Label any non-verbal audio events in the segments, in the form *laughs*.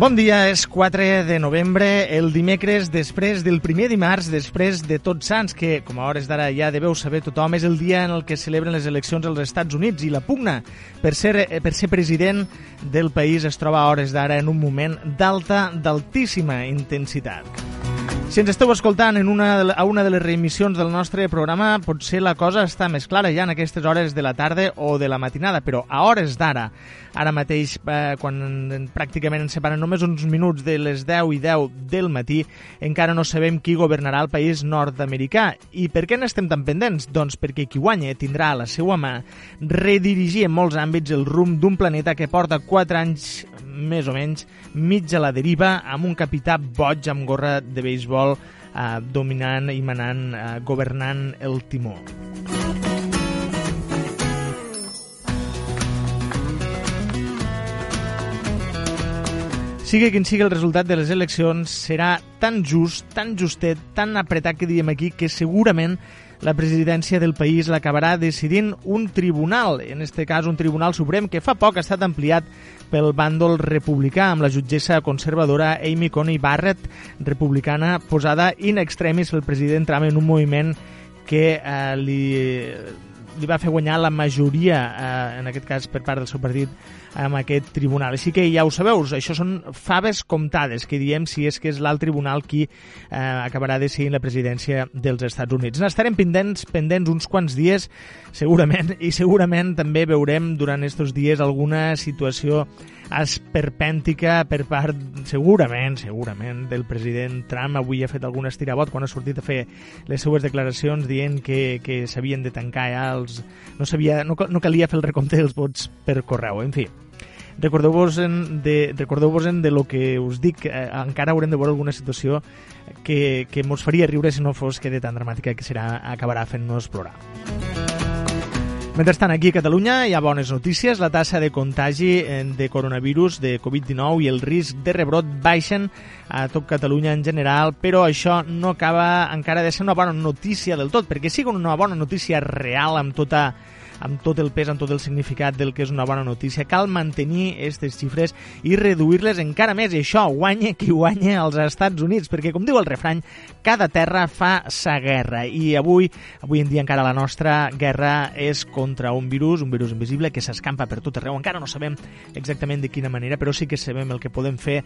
Bon dia, és 4 de novembre, el dimecres després del primer dimarts, després de Tots Sants, que, com a hores d'ara ja deveu saber tothom, és el dia en el que celebren les eleccions als Estats Units i la pugna per ser, eh, per ser president del país es troba a hores d'ara en un moment d'alta, d'altíssima intensitat. Si ens esteu escoltant en una, a una de les reemissions del nostre programa, potser la cosa està més clara ja en aquestes hores de la tarda o de la matinada, però a hores d'ara, ara mateix, eh, quan pràcticament ens separen només uns minuts de les 10 i 10 del matí, encara no sabem qui governarà el país nord-americà. I per què n'estem tan pendents? Doncs perquè qui guanya tindrà a la seva mà redirigir en molts àmbits el rumb d'un planeta que porta 4 anys més o menys mig a la deriva amb un capità boig amb gorra de béisbol eh, dominant i manant, eh, governant el timó. Sigui quin sigui el resultat de les eleccions, serà tan just, tan justet, tan apretat que diem aquí, que segurament la presidència del país l'acabarà decidint un tribunal, en este cas un tribunal suprem que fa poc ha estat ampliat pel bàndol republicà amb la jutgessa conservadora Amy Coney Barrett, republicana posada in extremis pel president Trump en un moviment que eh, li, li va fer guanyar la majoria, eh, en aquest cas per part del seu partit, amb aquest tribunal. Així que ja ho sabeu, això són faves comptades, que diem si és que és l'alt tribunal qui eh, acabarà decidint la presidència dels Estats Units. N'estarem pendents, pendents uns quants dies, segurament, i segurament també veurem durant aquests dies alguna situació esperpèntica per part, segurament, segurament, del president Trump. Avui ha fet algun estirabot quan ha sortit a fer les seues declaracions dient que, que s'havien de tancar ja els... No, sabia, no, no calia fer el recompte dels vots per correu, en fi. Recordeu-vos de, recordeu de lo que us dic, eh, encara haurem de veure alguna situació que, que mos faria riure si no fos que de tan dramàtica que serà acabarà fent-nos plorar. Mentrestant, aquí a Catalunya hi ha bones notícies. La tassa de contagi eh, de coronavirus, de Covid-19 i el risc de rebrot baixen a tot Catalunya en general, però això no acaba encara de ser una bona notícia del tot, perquè sigui una bona notícia real amb tota amb tot el pes, amb tot el significat del que és una bona notícia. Cal mantenir aquestes xifres i reduir-les encara més. I això guanya qui guanya als Estats Units, perquè, com diu el refrany, cada terra fa sa guerra. I avui, avui en dia encara la nostra guerra és contra un virus, un virus invisible que s'escampa per tot arreu. Encara no sabem exactament de quina manera, però sí que sabem el que podem fer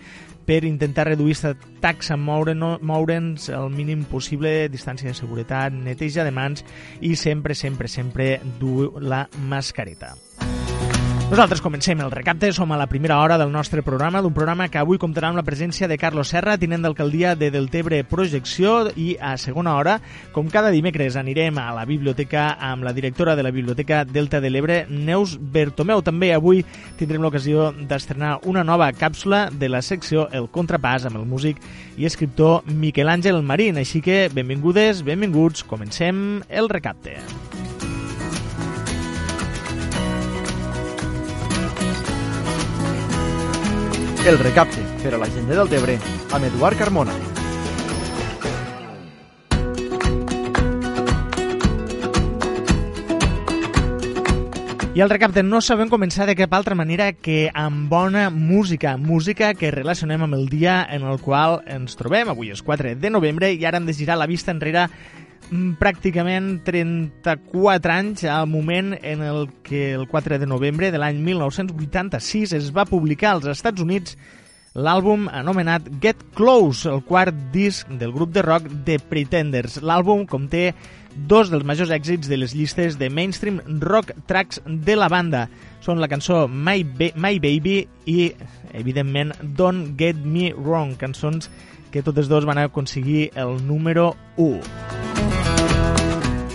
per intentar reduir aquesta taxa, moure'ns moure el mínim possible, distància de seguretat, neteja de mans i sempre, sempre, sempre dur la mascareta. Nosaltres comencem el recapte, som a la primera hora del nostre programa, d'un programa que avui comptarà amb la presència de Carlos Serra, tinent d'alcaldia de Deltebre Projecció, i a segona hora, com cada dimecres, anirem a la biblioteca amb la directora de la Biblioteca Delta de l'Ebre, Neus Bertomeu. També avui tindrem l'ocasió d'estrenar una nova càpsula de la secció El Contrapàs amb el músic i escriptor Miquel Àngel Marín. Així que, benvingudes, benvinguts, comencem el recapte. El recapte per a la gent del Tebre amb Eduard Carmona. I el recapte no sabem començar de cap altra manera que amb bona música, música que relacionem amb el dia en el qual ens trobem. Avui és 4 de novembre i ara hem de girar la vista enrere pràcticament 34 anys al moment en el que el 4 de novembre de l'any 1986 es va publicar als Estats Units l'àlbum anomenat Get Close, el quart disc del grup de rock The Pretenders. L'àlbum conté dos dels majors èxits de les llistes de mainstream rock tracks de la banda. Són la cançó My, Ba My Baby i, evidentment, Don't Get Me Wrong, cançons que totes dos van aconseguir el número 1.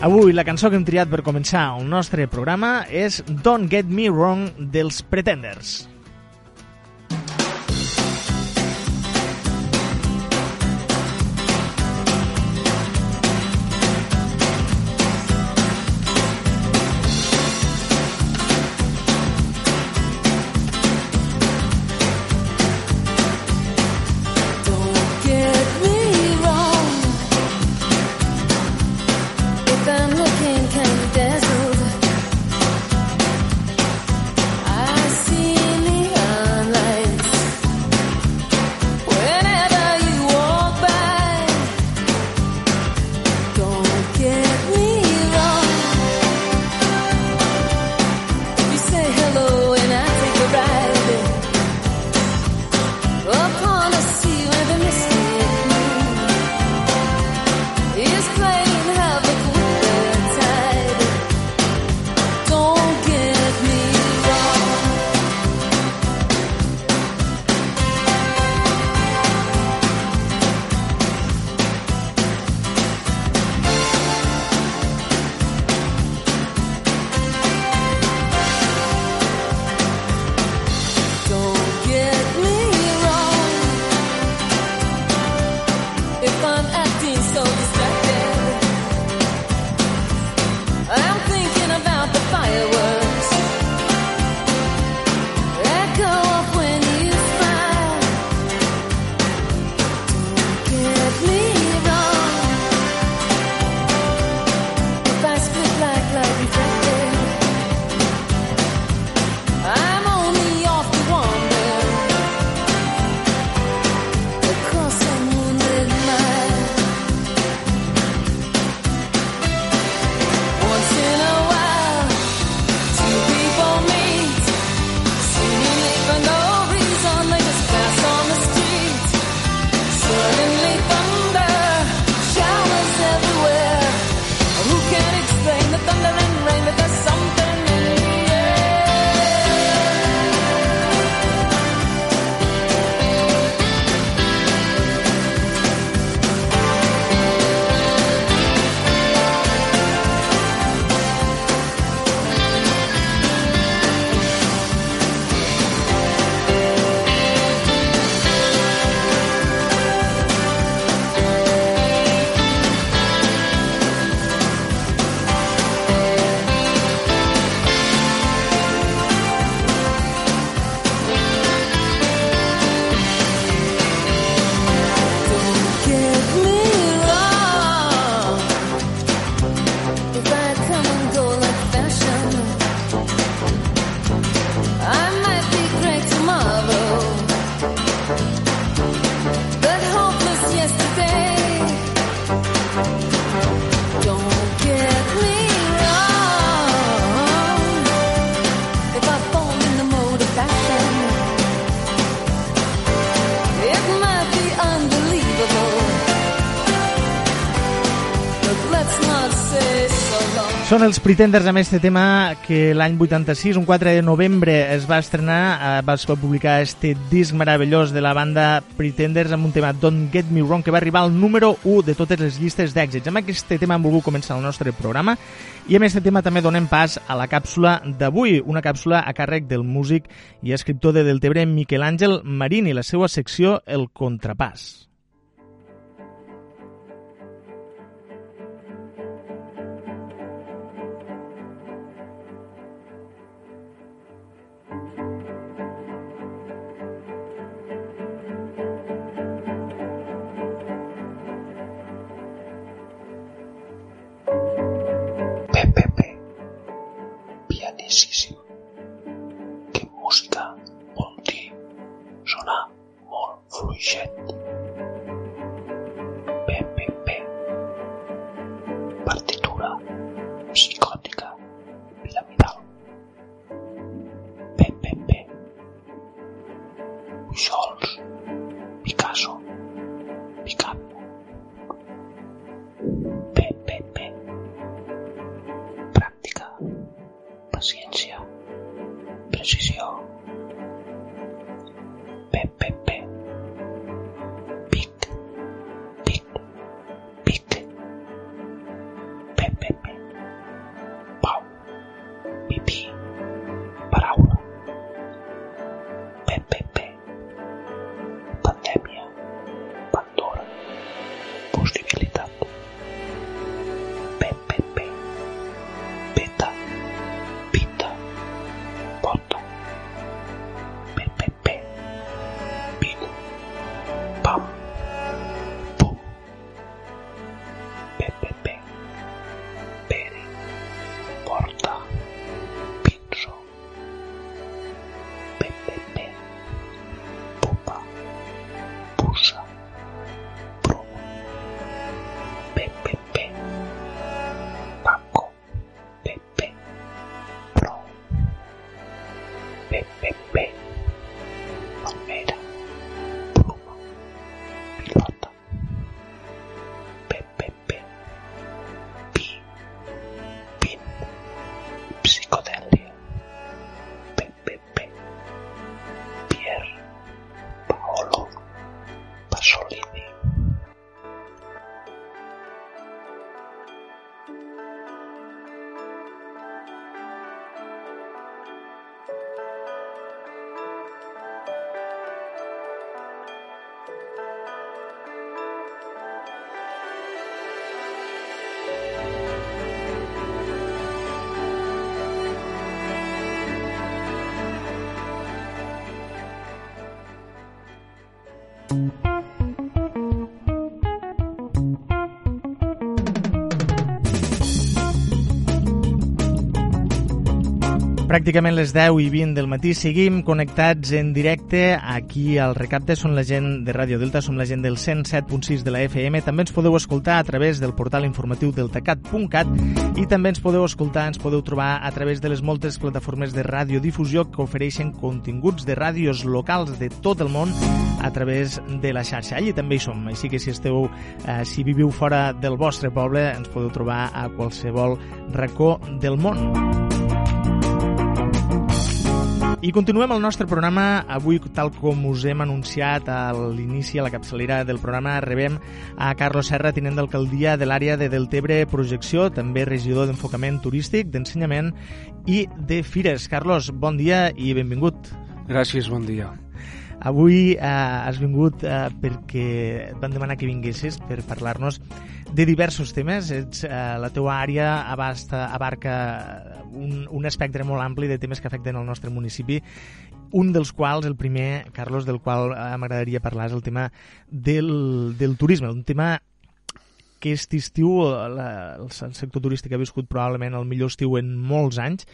Avui la cançó que hem triat per començar el nostre programa és Don't Get Me Wrong dels Pretenders. Són els Pretenders amb este tema que l'any 86, un 4 de novembre, es va estrenar, eh, va, publicar este disc meravellós de la banda Pretenders amb un tema Don't Get Me Wrong que va arribar al número 1 de totes les llistes d'èxits. Amb aquest tema hem volgut començar el nostre programa i amb aquest tema també donem pas a la càpsula d'avui, una càpsula a càrrec del músic i escriptor de Deltebre Miquel Àngel Marín i la seva secció El Contrapàs. incisiu. Que música, vol dir sonar molt fluixent. 这是要 pràcticament les 10 i 20 del matí. Seguim connectats en directe aquí al Recapte. Són la gent de Ràdio Delta, som la gent del 107.6 de la FM. També ens podeu escoltar a través del portal informatiu deltacat.cat i també ens podeu escoltar, ens podeu trobar a través de les moltes plataformes de radiodifusió que ofereixen continguts de ràdios locals de tot el món a través de la xarxa. Allí també hi som, així que si esteu, eh, si viviu fora del vostre poble, ens podeu trobar a qualsevol racó del món. I continuem el nostre programa. Avui, tal com us hem anunciat a l'inici, a la capçalera del programa, rebem a Carlos Serra, tinent d'alcaldia de l'àrea de Deltebre Projecció, també regidor d'enfocament turístic, d'ensenyament i de fires. Carlos, bon dia i benvingut. Gràcies, bon dia. Avui eh, has vingut eh, perquè et van demanar que vinguessis per parlar-nos de diversos temes. Ets, eh, la teua àrea abasta, abarca un, un espectre molt ampli de temes que afecten el nostre municipi un dels quals, el primer, Carlos, del qual eh, m'agradaria parlar és el tema del, del turisme, un tema que aquest estiu la, el sector turístic ha viscut probablement el millor estiu en molts anys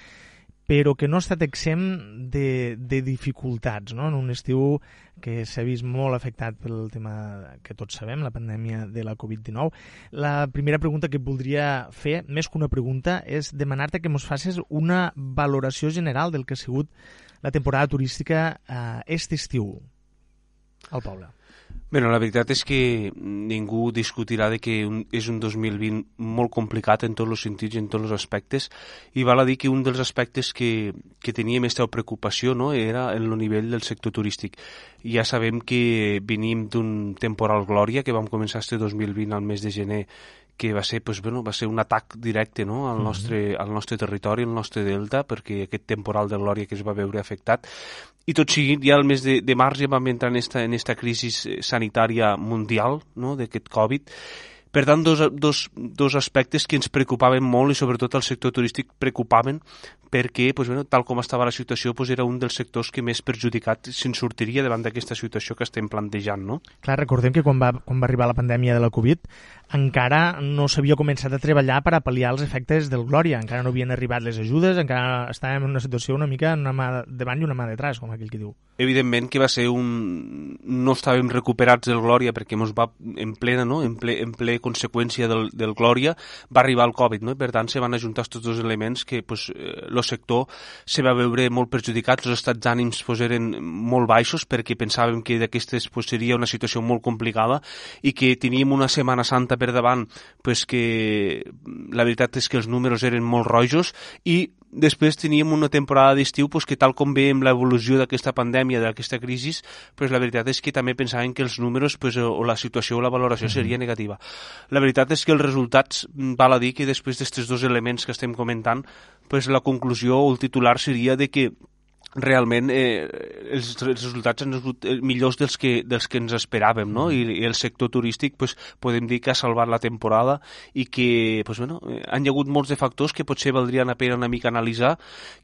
però que no ha estat exempt de, de dificultats, no? en un estiu que s'ha vist molt afectat pel tema que tots sabem, la pandèmia de la Covid-19. La primera pregunta que voldria fer, més que una pregunta, és demanar-te que ens facis una valoració general del que ha sigut la temporada turística eh, aquest estiu. al poble. Bé, la veritat és que ningú discutirà de que un, és un 2020 molt complicat en tots els sentits i en tots els aspectes i val a dir que un dels aspectes que, que teníem aquesta preocupació no, era en el nivell del sector turístic. Ja sabem que venim d'un temporal glòria que vam començar este 2020 al mes de gener que va ser, pues, bueno, va ser un atac directe no? al, nostre, al nostre territori, al nostre delta, perquè aquest temporal de glòria que es va veure afectat. I tot seguit, ja el mes de, de març ja vam entrar en esta, en esta crisi sanitària mundial no? d'aquest Covid, per tant, dos, dos, dos aspectes que ens preocupaven molt i sobretot el sector turístic preocupaven perquè, pues, bueno, tal com estava la situació, pues, era un dels sectors que més perjudicat se'n sortiria davant d'aquesta situació que estem plantejant. No? Clar, recordem que quan va, quan va arribar la pandèmia de la Covid encara no s'havia començat a treballar per a pal·liar els efectes del Glòria, encara no havien arribat les ajudes, encara estàvem en una situació una mica una mà davant i una mà detrás, com aquell que diu. Evidentment que va ser un... no estàvem recuperats del Glòria perquè ens va en plena, no? en, ple, en ple conseqüència del, del Glòria, va arribar el Covid, no? i per tant se van ajuntar aquests dos elements que pues, el sector se va veure molt perjudicat, els estats d'ànims pues, eren molt baixos perquè pensàvem que d'aquestes pues, seria una situació molt complicada i que teníem una Setmana Santa per davant pues que la veritat és que els números eren molt rojos i després teníem una temporada d'estiu pues, que tal com veiem l'evolució d'aquesta pandèmia, d'aquesta crisi, pues, la veritat és que també pensàvem que els números pues, o la situació o la valoració seria negativa. La veritat és que els resultats, mm, val a dir que després d'aquests dos elements que estem comentant, pues, la conclusió o el titular seria de que realment eh, els, els resultats han sigut eh, millors dels que, dels que ens esperàvem, no? I, i el sector turístic pues, podem dir que ha salvat la temporada i que pues, bueno, eh, han hi hagut molts de factors que potser valdrien la pena una mica analitzar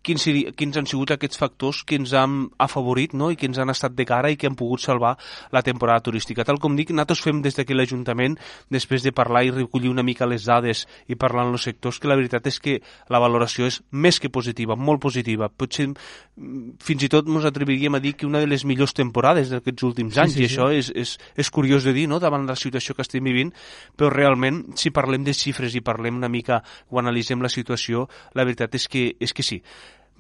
quins, quins han sigut aquests factors que ens han afavorit no? i que ens han estat de cara i que han pogut salvar la temporada turística. Tal com dic, nosaltres fem des d'aquí l'Ajuntament, després de parlar i recollir una mica les dades i parlar amb els sectors, que la veritat és que la valoració és més que positiva, molt positiva. Potser fins i tot ens atreviríem a dir que una de les millors temporades d'aquests últims anys, sí, sí, i això és, és, és curiós de dir, no?, davant la situació que estem vivint, però realment, si parlem de xifres i parlem una mica o analitzem la situació, la veritat és que, és que sí.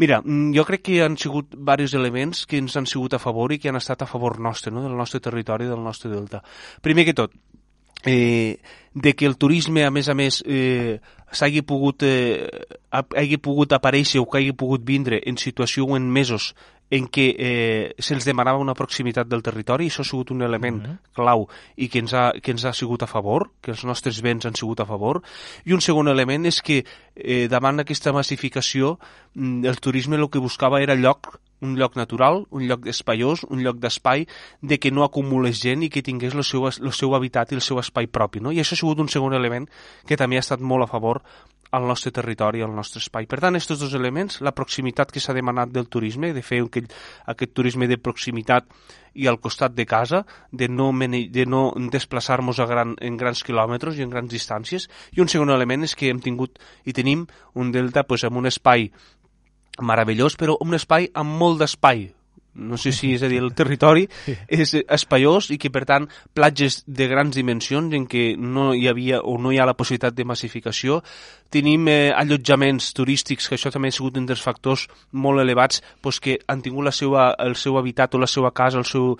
Mira, mm, jo crec que han sigut diversos elements que ens han sigut a favor i que han estat a favor nostre, no? del nostre territori, del nostre delta. Primer que tot, eh, de que el turisme, a més a més, eh, s'hagi pogut, eh, hagi pogut aparèixer o que hagi pogut vindre en situació o en mesos en què eh, se'ls demanava una proximitat del territori, això ha sigut un element uh -huh. clau i que ens, ha, que ens ha sigut a favor, que els nostres béns han sigut a favor. I un segon element és que eh, davant d'aquesta massificació mm, el turisme el que buscava era lloc un lloc natural, un lloc espaiós, un lloc d'espai, de que no acumulés gent i que tingués el seu, el seu habitat i el seu espai propi. No? I això ha sigut un segon element que també ha estat molt a favor al nostre territori, al nostre espai. Per tant, aquests dos elements, la proximitat que s'ha demanat del turisme, de fer aquell, aquest turisme de proximitat i al costat de casa, de no, de no desplaçar-nos gran, en grans quilòmetres i en grans distàncies. I un segon element és que hem tingut i tenim un delta pues, amb un espai meravellós, però un espai amb molt d'espai, no sé si és a dir, el territori és espaiós i que per tant platges de grans dimensions en què no hi havia o no hi ha la possibilitat de massificació. Tenim eh, allotjaments turístics que això també ha sigut un dels factors molt elevats pues, que han tingut la seva, el seu habitat o la seva casa el seu,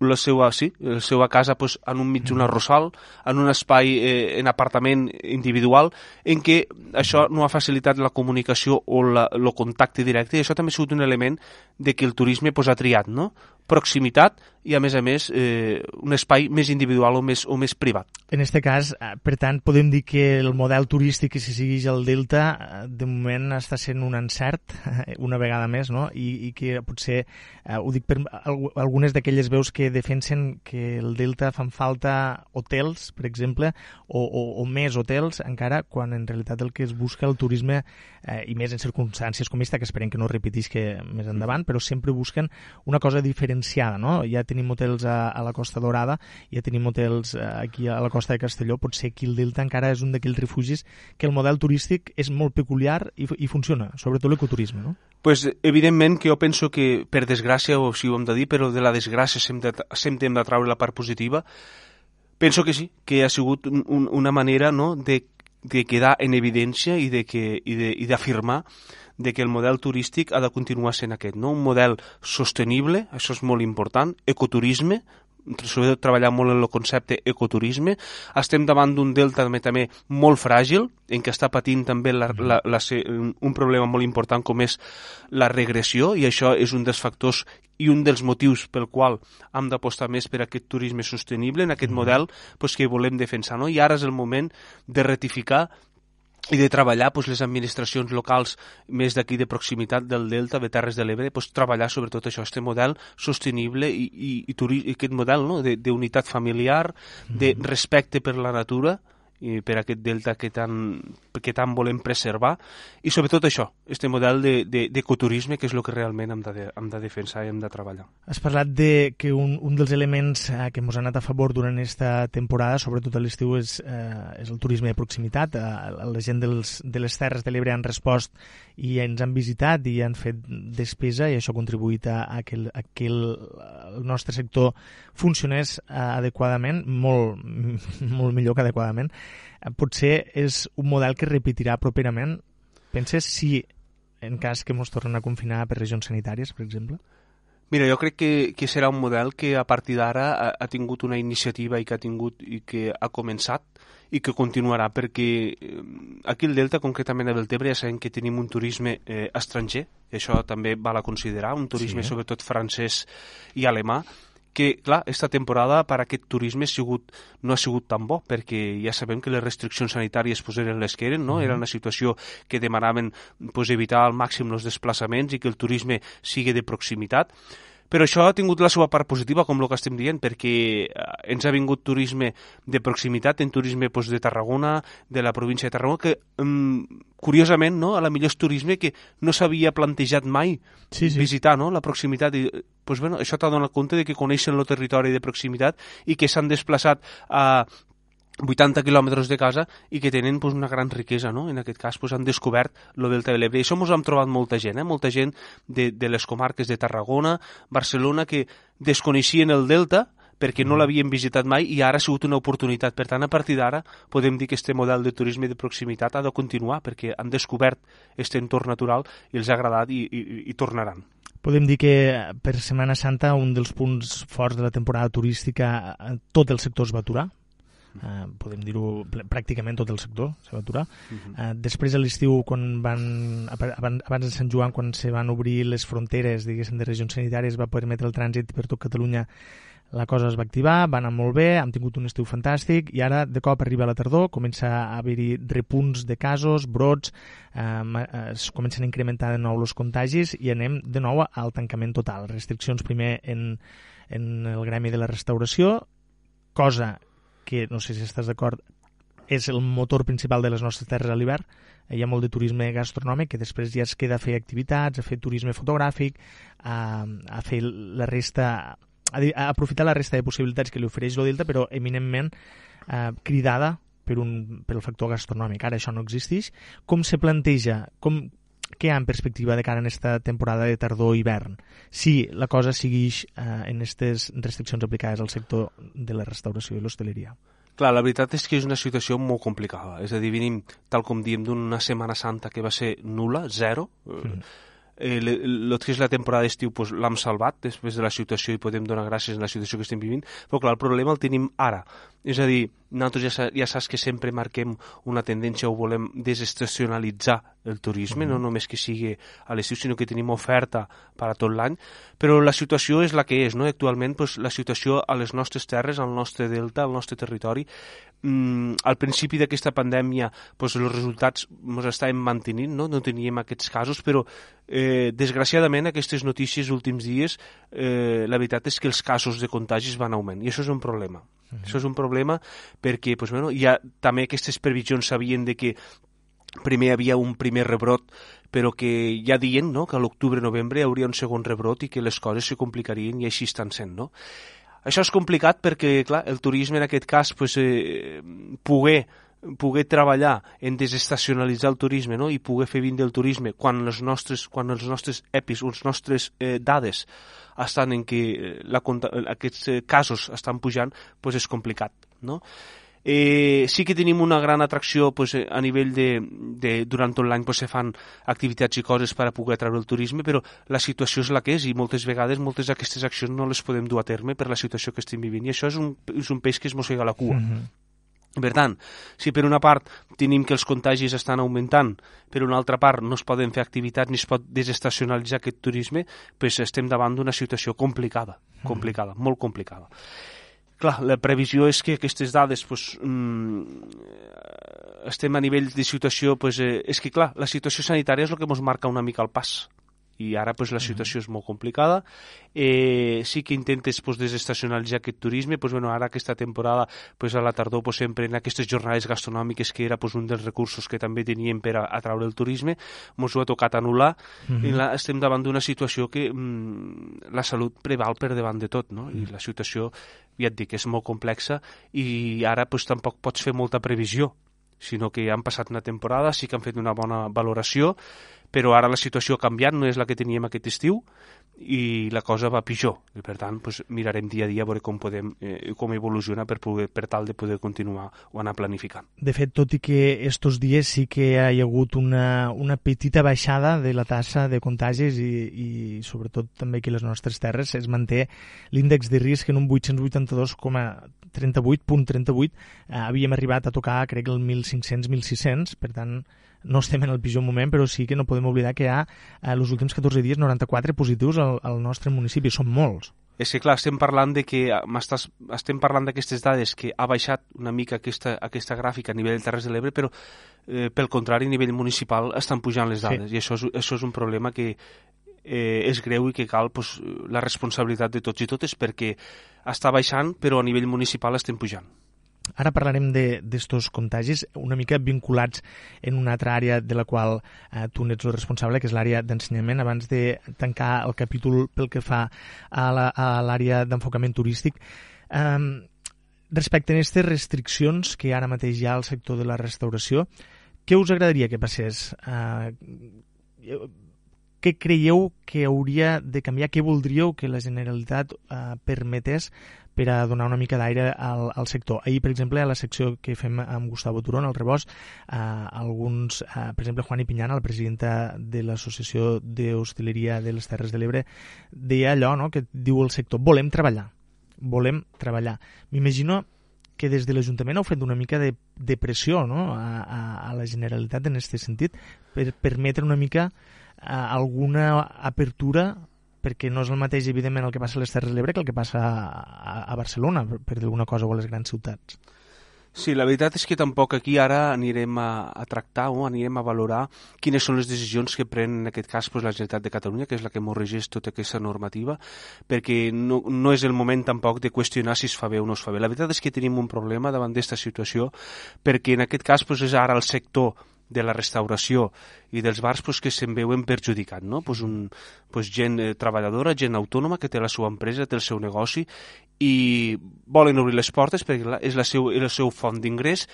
la seva, sí, la seva casa pues, en un mig d'una arrossal en un espai eh, en apartament individual en què això no ha facilitat la comunicació o la, el contacte directe. I això també ha sigut un element de que el turisme pues, ha triat, no? proximitat i, a més a més, eh, un espai més individual o més, o més privat. En aquest cas, eh, per tant, podem dir que el model turístic que s'hi segueix al Delta eh, de moment està sent un encert, *laughs* una vegada més, no? I, i que potser, eh, ho dic per algunes d'aquelles veus que defensen que el Delta fan falta hotels, per exemple, o, o, o més hotels encara, quan en realitat el que es busca el turisme, eh, i més en circumstàncies com aquesta, que esperem que no repetisca més endavant, però sempre busquen una cosa diferenciada, no? Ja tenim hotels a, a la Costa Dorada, ja tenim hotels eh, aquí a la costa de Castelló, potser aquí el Delta encara és un d'aquells refugis que el model turístic és molt peculiar i, i funciona, sobretot l'ecoturisme, no? Pues, evidentment que jo penso que, per desgràcia, o si ho hem de dir, però de la desgràcia sempre, sempre hem de traure la part positiva, penso que sí, que ha sigut un, un, una manera no, de, de quedar en evidència i d'afirmar de que el model turístic ha de continuar sent aquest, no? un model sostenible, això és molt important, ecoturisme, sobretot treballar molt en el concepte ecoturisme. Estem davant d'un delta també, també molt fràgil, en què està patint també la, la, la, un problema molt important com és la regressió, i això és un dels factors i un dels motius pel qual hem d'apostar més per aquest turisme sostenible, en aquest model pues, que volem defensar. No? I ara és el moment de ratificar i de treballar pues, les administracions locals més d'aquí de proximitat del Delta, de Terres de l'Ebre, pues, treballar sobretot això, aquest model sostenible i, i, i, i aquest model no? d'unitat familiar, de respecte per la natura, i per aquest delta que tant, que tant volem preservar i sobretot això, este model d'ecoturisme de, de, que és el que realment hem de, hem de defensar i hem de treballar. Has parlat de que un, un dels elements eh, que ens ha anat a favor durant aquesta temporada, sobretot a l'estiu, és, eh, és el turisme de proximitat. Eh, la gent dels, de les Terres de l'Ebre han respost i ens han visitat i han fet despesa i això ha contribuït a, a, que, el, a que el, el nostre sector funcionés eh, adequadament, molt, *laughs* molt millor que adequadament. Eh, potser és un model que repetirà properament. Penses si en cas que ens tornen a confinar per regions sanitàries, per exemple? Mira, jo crec que, que serà un model que a partir d'ara ha, ha tingut una iniciativa i que ha tingut i que ha començat i que continuarà, perquè eh, aquí el Delta, concretament a Deltebre, ja sabem que tenim un turisme eh, estranger, i això també val a considerar, un turisme sí. sobretot francès i alemà, que, clar, esta temporada per aquest turisme ha sigut, no ha sigut tan bo, perquè ja sabem que les restriccions sanitàries pues, eren les que eren, no? Era una situació que demanaven pues, evitar al màxim els desplaçaments i que el turisme sigui de proximitat, però això ha tingut la seva part positiva, com el que estem dient, perquè eh, ens ha vingut turisme de proximitat, en turisme doncs, de Tarragona, de la província de Tarragona, que um, curiosament, no, a la millor és turisme que no s'havia plantejat mai sí, sí. visitar no, la proximitat. I, doncs, bueno, això t'ha donat compte de que coneixen el territori de proximitat i que s'han desplaçat a 80 quilòmetres de casa i que tenen pues, una gran riquesa, no? En aquest cas pues, han descobert el Delta de l'Ebre. I això ens hem trobat molta gent, eh? molta gent de, de les comarques de Tarragona, Barcelona, que desconeixien el Delta perquè no mm. l'havien visitat mai i ara ha sigut una oportunitat. Per tant, a partir d'ara podem dir que este model de turisme de proximitat ha de continuar perquè han descobert aquest entorn natural i els ha agradat i, i, i tornaran. Podem dir que per Setmana Santa un dels punts forts de la temporada turística tot el sector es va aturar, eh, podem dir-ho pràcticament tot el sector se va aturar. Uh -huh. eh, després de l'estiu, quan van, abans, abans de Sant Joan, quan se van obrir les fronteres, diguéssim, de regions sanitàries, va permetre el trànsit per tot Catalunya la cosa es va activar, va anar molt bé, hem tingut un estiu fantàstic i ara de cop arriba la tardor, comença a haver-hi repunts de casos, brots, eh, es comencen a incrementar de nou els contagis i anem de nou al tancament total. Restriccions primer en, en el gremi de la restauració, cosa que no sé si estàs d'acord, és el motor principal de les nostres terres a l'hivern. Hi ha molt de turisme gastronòmic que després ja es queda a fer activitats, a fer turisme fotogràfic, a, a fer la resta a, a aprofitar la resta de possibilitats que li ofereix el Delta, però eminentment eh, cridada per, un, per el factor gastronòmic. Ara això no existeix. Com se planteja, com, què hi ha en perspectiva de cara a aquesta temporada de tardor-hivern? Si la cosa segueix eh, en aquestes restriccions aplicades al sector de la restauració i l'hostaleria. Clar, la veritat és que és una situació molt complicada. És a dir, venim, tal com diem, d'una Setmana Santa que va ser nula, zero. Mm. Eh, el que és la temporada d'estiu pues, l'hem salvat després de la situació i podem donar gràcies a la situació que estem vivint, però clar, el problema el tenim ara. És a dir, nosaltres ja, ja saps que sempre marquem una tendència o volem desestacionalitzar el turisme, mm -hmm. no només que sigui a l'estiu, sinó que tenim oferta per a tot l'any, però la situació és la que és, no? Actualment, pues, la situació a les nostres terres, al nostre delta, al nostre territori, mm, al principi d'aquesta pandèmia pues, els resultats ens estàvem mantenint, no? no teníem aquests casos, però eh, desgraciadament aquestes notícies últims dies, eh, la veritat és que els casos de contagis van augment, i això és un problema. Uh -huh. Això és un problema perquè pues, bueno, ja també aquestes previsions sabien de que primer hi havia un primer rebrot però que ja dient no, que a l'octubre-novembre hi hauria un segon rebrot i que les coses se complicarien i així estan sent. No? Això és complicat perquè, clar, el turisme en aquest cas, pues, eh, poder poder treballar en desestacionalitzar el turisme no? i poder fer vindre el turisme quan, les nostres, quan els nostres EPIs, les nostres eh, dades estan en què la, aquests eh, casos estan pujant, pues és complicat. No? Eh, sí que tenim una gran atracció pues, a nivell de, de durant tot l'any pues, se fan activitats i coses per a poder atraure el turisme, però la situació és la que és i moltes vegades moltes d'aquestes accions no les podem dur a terme per la situació que estem vivint i això és un, és un peix que es mossega la cua. Mm -hmm. Per tant, si per una part tenim que els contagis estan augmentant, per una altra part no es poden fer activitats ni es pot desestacionalitzar aquest turisme, doncs estem davant d'una situació complicada, complicada, mm. molt complicada. Clar, la previsió és que aquestes dades pues, mm, estem a nivell de situació... Pues, eh, és que, clar, la situació sanitària és el que ens marca una mica el pas i ara pues, la situació és molt complicada. Eh, sí que intentes pues, desestacionalitzar aquest turisme, pues, bueno, ara aquesta temporada pues, a la tardor pues, sempre en aquestes jornades gastronòmiques que era pues, un dels recursos que també teníem per a, atraure el turisme, ens ho ha tocat anul·lar -huh. i la, estem davant d'una situació que mm, la salut preval per davant de tot, no? i la situació, ja et dic, és molt complexa i ara pues, tampoc pots fer molta previsió sinó que han passat una temporada, sí que han fet una bona valoració, però ara la situació ha canviat, no és la que teníem aquest estiu i la cosa va pitjor. I per tant, pues, mirarem dia a dia a veure com, podem, eh, com evoluciona per, poder, per tal de poder continuar o anar planificant. De fet, tot i que estos dies sí que hi ha hagut una, una petita baixada de la tassa de contagis i, i sobretot també a les nostres terres es manté l'índex de risc en un 882,38.38 eh, havíem arribat a tocar, crec, el 1.500-1.600, per tant, no estem en el pitjor moment, però sí que no podem oblidar que hi ha, eh, els últims 14 dies, 94 positius al, al nostre municipi. Són molts. És que, clar, estem parlant de que estem parlant d'aquestes dades que ha baixat una mica aquesta, aquesta gràfica a nivell de Terres de l'Ebre, però eh, pel contrari, a nivell municipal estan pujant les dades sí. i això és, això és un problema que eh, és greu i que cal pues, la responsabilitat de tots i totes perquè està baixant però a nivell municipal estem pujant. Ara parlarem d'estos contagis una mica vinculats en una altra àrea de la qual eh, tu n'ets el responsable, que és l'àrea d'ensenyament. Abans de tancar el capítol pel que fa a l'àrea d'enfocament turístic, eh, respecte a aquestes restriccions que ara mateix hi ha al sector de la restauració, què us agradaria que passés? Eh, què creieu que hauria de canviar? Què voldríeu que la Generalitat eh, permetés per a donar una mica d'aire al, al sector. Ahir, per exemple, a la secció que fem amb Gustavo Turón, al Rebost, eh, alguns, eh, per exemple, Juan Pinyana, el president de l'Associació d'Hostaleria de les Terres de l'Ebre, deia allò no?, que diu el sector, volem treballar, volem treballar. M'imagino que des de l'Ajuntament heu fet una mica de, de pressió no? a, a, a la Generalitat en aquest sentit per permetre una mica eh, alguna apertura perquè no és el mateix, evidentment, el que passa a les Terres de l'Ebre que el que passa a, a Barcelona, per, per dir alguna cosa, o a les grans ciutats. Sí, la veritat és que tampoc aquí ara anirem a, a tractar o anirem a valorar quines són les decisions que pren en aquest cas pues, la Generalitat de Catalunya, que és la que ens regeix tota aquesta normativa, perquè no, no és el moment tampoc de qüestionar si es fa bé o no es fa bé. La veritat és que tenim un problema davant d'aquesta situació, perquè en aquest cas pues, és ara el sector de la restauració i dels bars pues, que se'n veuen perjudicat, no? pues un, pues gent eh, treballadora, gent autònoma que té la seva empresa, té el seu negoci i volen obrir les portes perquè és la seu, el seu font d'ingrés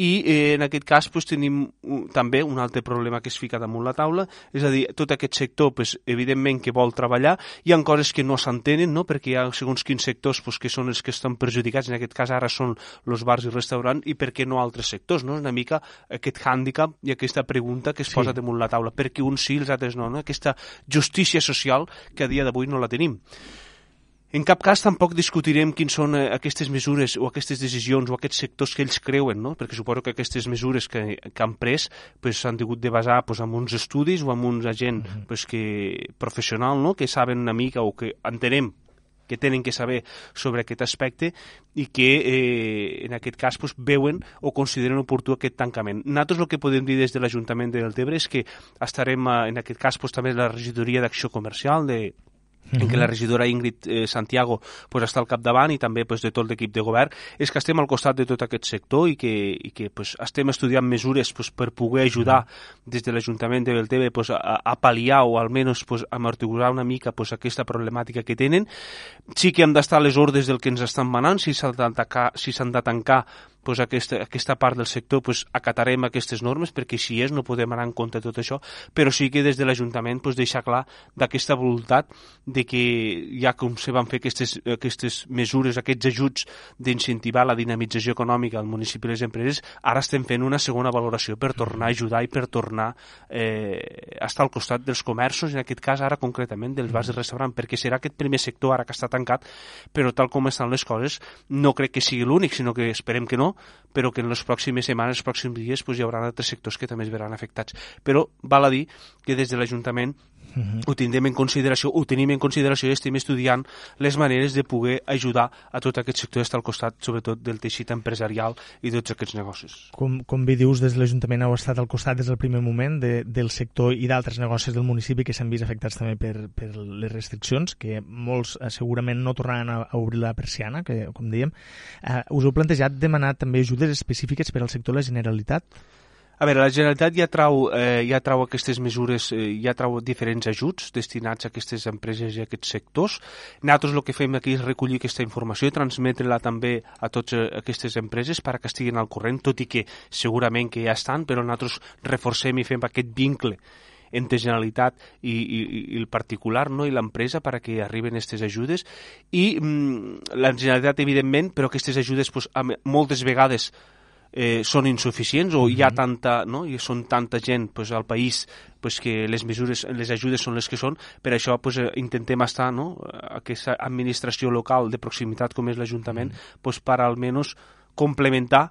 i eh, en aquest cas pues, tenim un, també un altre problema que es fica damunt la taula, és a dir, tot aquest sector pues, evidentment que vol treballar, hi ha coses que no s'entenen, no? perquè hi ha segons quins sectors pues, que són els que estan perjudicats, en aquest cas ara són els bars i restaurants, i per què no altres sectors? No? Una mica aquest hàndicap i aquesta pregunta que es sí. posa damunt la taula, perquè uns sí, els altres no, no? aquesta justícia social que a dia d'avui no la tenim. En cap cas tampoc discutirem quins són eh, aquestes mesures o aquestes decisions o aquests sectors que ells creuen, no? perquè suposo que aquestes mesures que, que han pres s'han pues, tingut de basar pues, en uns estudis o en uns agent pues, que, professional no? que saben una mica o que entenem que tenen que saber sobre aquest aspecte i que eh, en aquest cas pues, veuen o consideren oportú aquest tancament. Nosaltres el que podem dir des de l'Ajuntament de Deltebre és que estarem, eh, en aquest cas, pues, també la regidoria d'acció comercial de, en què la regidora Ingrid eh, Santiago pues, està al capdavant i també pues, de tot l'equip de govern, és que estem al costat de tot aquest sector i que, i que pues, estem estudiant mesures pues, per poder ajudar des de l'Ajuntament de Belteve pues, a, a pal·liar o almenys pues, amortiguar una mica pues, aquesta problemàtica que tenen. Sí que hem d'estar a les ordres del que ens estan manant, si s'han de tancar, si de tancar pues, aquesta, aquesta part del sector pues, acatarem aquestes normes perquè si és no podem anar en compte tot això, però sí que des de l'Ajuntament pues, deixar clar d'aquesta voluntat de que ja com se van fer aquestes, aquestes mesures, aquests ajuts d'incentivar la dinamització econòmica al municipi i les empreses, ara estem fent una segona valoració per tornar a ajudar i per tornar eh, a estar al costat dels comerços, en aquest cas ara concretament dels bars de restaurant, perquè serà aquest primer sector ara que està tancat, però tal com estan les coses, no crec que sigui l'únic, sinó que esperem que no, però que en les pròximes setmanes, els pròxims dies, pues, hi haurà altres sectors que també es veran afectats. Però val a dir que des de l'Ajuntament Uh -huh. ho tindrem en consideració, ho tenim en consideració i estem estudiant les maneres de poder ajudar a tot aquest sector d'estar al costat, sobretot del teixit empresarial i tots aquests negocis. Com, com bé dius, des de l'Ajuntament heu estat al costat des del primer moment de, del sector i d'altres negocis del municipi que s'han vist afectats també per, per les restriccions, que molts eh, segurament no tornaran a, a obrir la persiana, que, com dèiem. Eh, us heu plantejat demanar també ajudes específiques per al sector de la Generalitat? A veure, la Generalitat ja trau, eh, ja trau aquestes mesures, eh, ja trau diferents ajuts destinats a aquestes empreses i a aquests sectors. Nosaltres el que fem aquí és recollir aquesta informació i transmetre-la també a totes eh, aquestes empreses per que estiguin al corrent, tot i que segurament que ja estan, però nosaltres reforcem i fem aquest vincle entre Generalitat i, i, i el particular no? i l'empresa per a que arriben aquestes ajudes i mm, la Generalitat evidentment però aquestes ajudes pues, moltes vegades eh, són insuficients o hi ha tanta, no? I són tanta gent pues, al país pues, que les mesures, les ajudes són les que són, per això pues, eh, intentem estar, no? aquesta administració local de proximitat com és l'Ajuntament, pues, per almenys complementar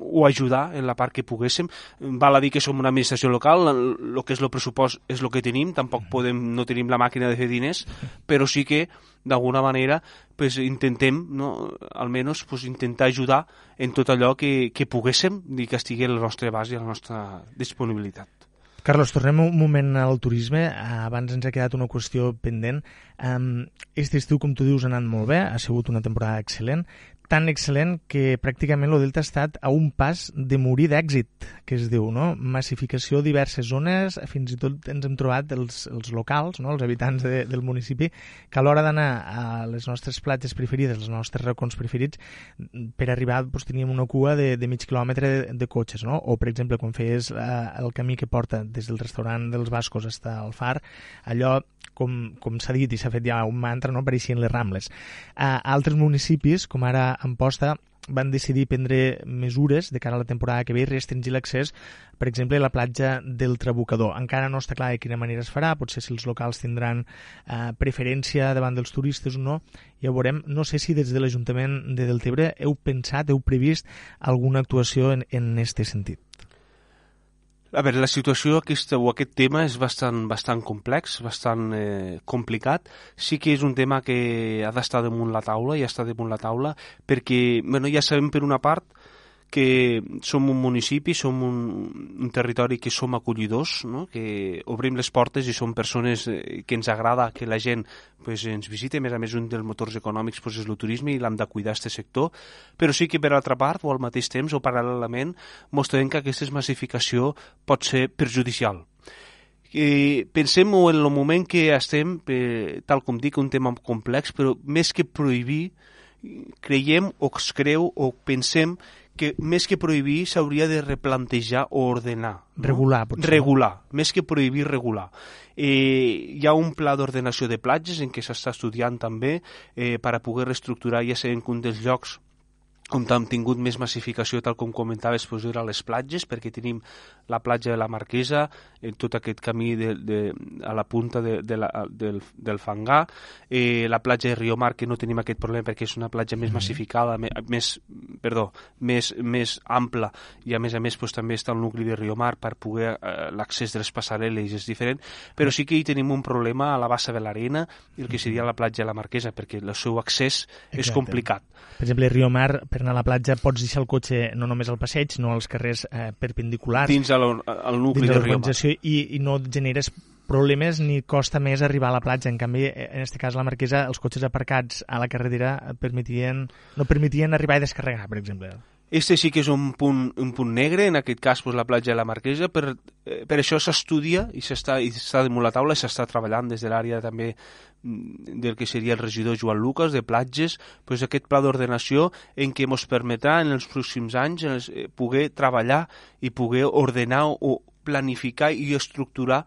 o ajudar en la part que poguéssim. Val a dir que som una administració local, el que és el pressupost és el que tenim, tampoc podem, no tenim la màquina de fer diners, però sí que d'alguna manera pues, intentem, no, almenys pues, intentar ajudar en tot allò que, que poguéssim i que estigui al nostre abast i a la nostra disponibilitat. Carlos, tornem un moment al turisme. Abans ens ha quedat una qüestió pendent. Este estiu, com tu dius, ha anat molt bé, ha sigut una temporada excel·lent tan excel·lent que pràcticament el Delta ha estat a un pas de morir d'èxit, que es diu, no? Massificació a diverses zones, fins i tot ens hem trobat els, els locals, no? els habitants de, del municipi, que a l'hora d'anar a les nostres platges preferides, els nostres racons preferits, per arribar doncs, teníem una cua de, de mig quilòmetre de, de cotxes, no? O, per exemple, quan feies eh, el camí que porta des del restaurant dels Bascos fins al far, allò com, com s'ha dit i s'ha fet ja un mantra, no? apareixien les Rambles. A altres municipis, com ara Amposta, van decidir prendre mesures de cara a la temporada que ve i restringir l'accés, per exemple, a la platja del Trabucador. Encara no està clar de quina manera es farà, potser si els locals tindran eh, preferència davant dels turistes o no, ja ho veurem. No sé si des de l'Ajuntament de Deltebre heu pensat, heu previst alguna actuació en, en este sentit. A veure, la situació aquesta, o aquest tema és bastant, bastant complex, bastant eh, complicat. Sí que és un tema que ha d'estar damunt la taula, i està damunt la taula, perquè bueno, ja sabem per una part que som un municipi, som un, un territori que som acollidors, no? que obrim les portes i som persones eh, que ens agrada que la gent pues, ens visite. A més a més, un dels motors econòmics pues, és el turisme i l'hem de cuidar, aquest sector. Però sí que, per altra part, o al mateix temps, o paral·lelament, mostrem que aquesta massificació pot ser perjudicial. I pensem en el moment que estem, eh, tal com dic, un tema complex, però més que prohibir, creiem o es creu o pensem que més que prohibir s'hauria de replantejar o ordenar. No? Regular, potser. Regular, més que prohibir, regular. Eh, hi ha un pla d'ordenació de platges en què s'està estudiant també eh, per a poder reestructurar, ja sabem que un dels llocs on hem tingut més massificació, tal com comentaves, doncs era les platges, perquè tenim la platja de la Marquesa, en tot aquest camí de, de, a la punta de, de la, del, del Fangar, eh, la platja de Riomar, que no tenim aquest problema perquè és una platja més massificada, més, perdó, més, més ampla, i a més a més doncs, també està el nucli de Riomar per poder eh, l'accés de les passarel·les és diferent, però sí que hi tenim un problema a la bassa de l'Arena i el que seria la platja de la Marquesa, perquè el seu accés Exacte. és complicat. Per exemple, Riomar, per anar a la platja pots deixar el cotxe no només al passeig, no als carrers eh, perpendiculars. Dins el, el nucli dins de Riomar. I, I no generes problemes ni costa més arribar a la platja. En canvi, eh, en aquest cas, la Marquesa, els cotxes aparcats a la carretera permetien, no permetien arribar i descarregar, per exemple. Este sí que és un punt, un punt negre, en aquest cas pues, la platja de la Marquesa, per, eh, per això s'estudia i s'està damunt la taula i s'està treballant des de l'àrea també del que seria el regidor Joan Lucas, de platges, pues, aquest pla d'ordenació en què ens permetrà en els pròxims anys els, eh, poder treballar i poder ordenar o planificar i estructurar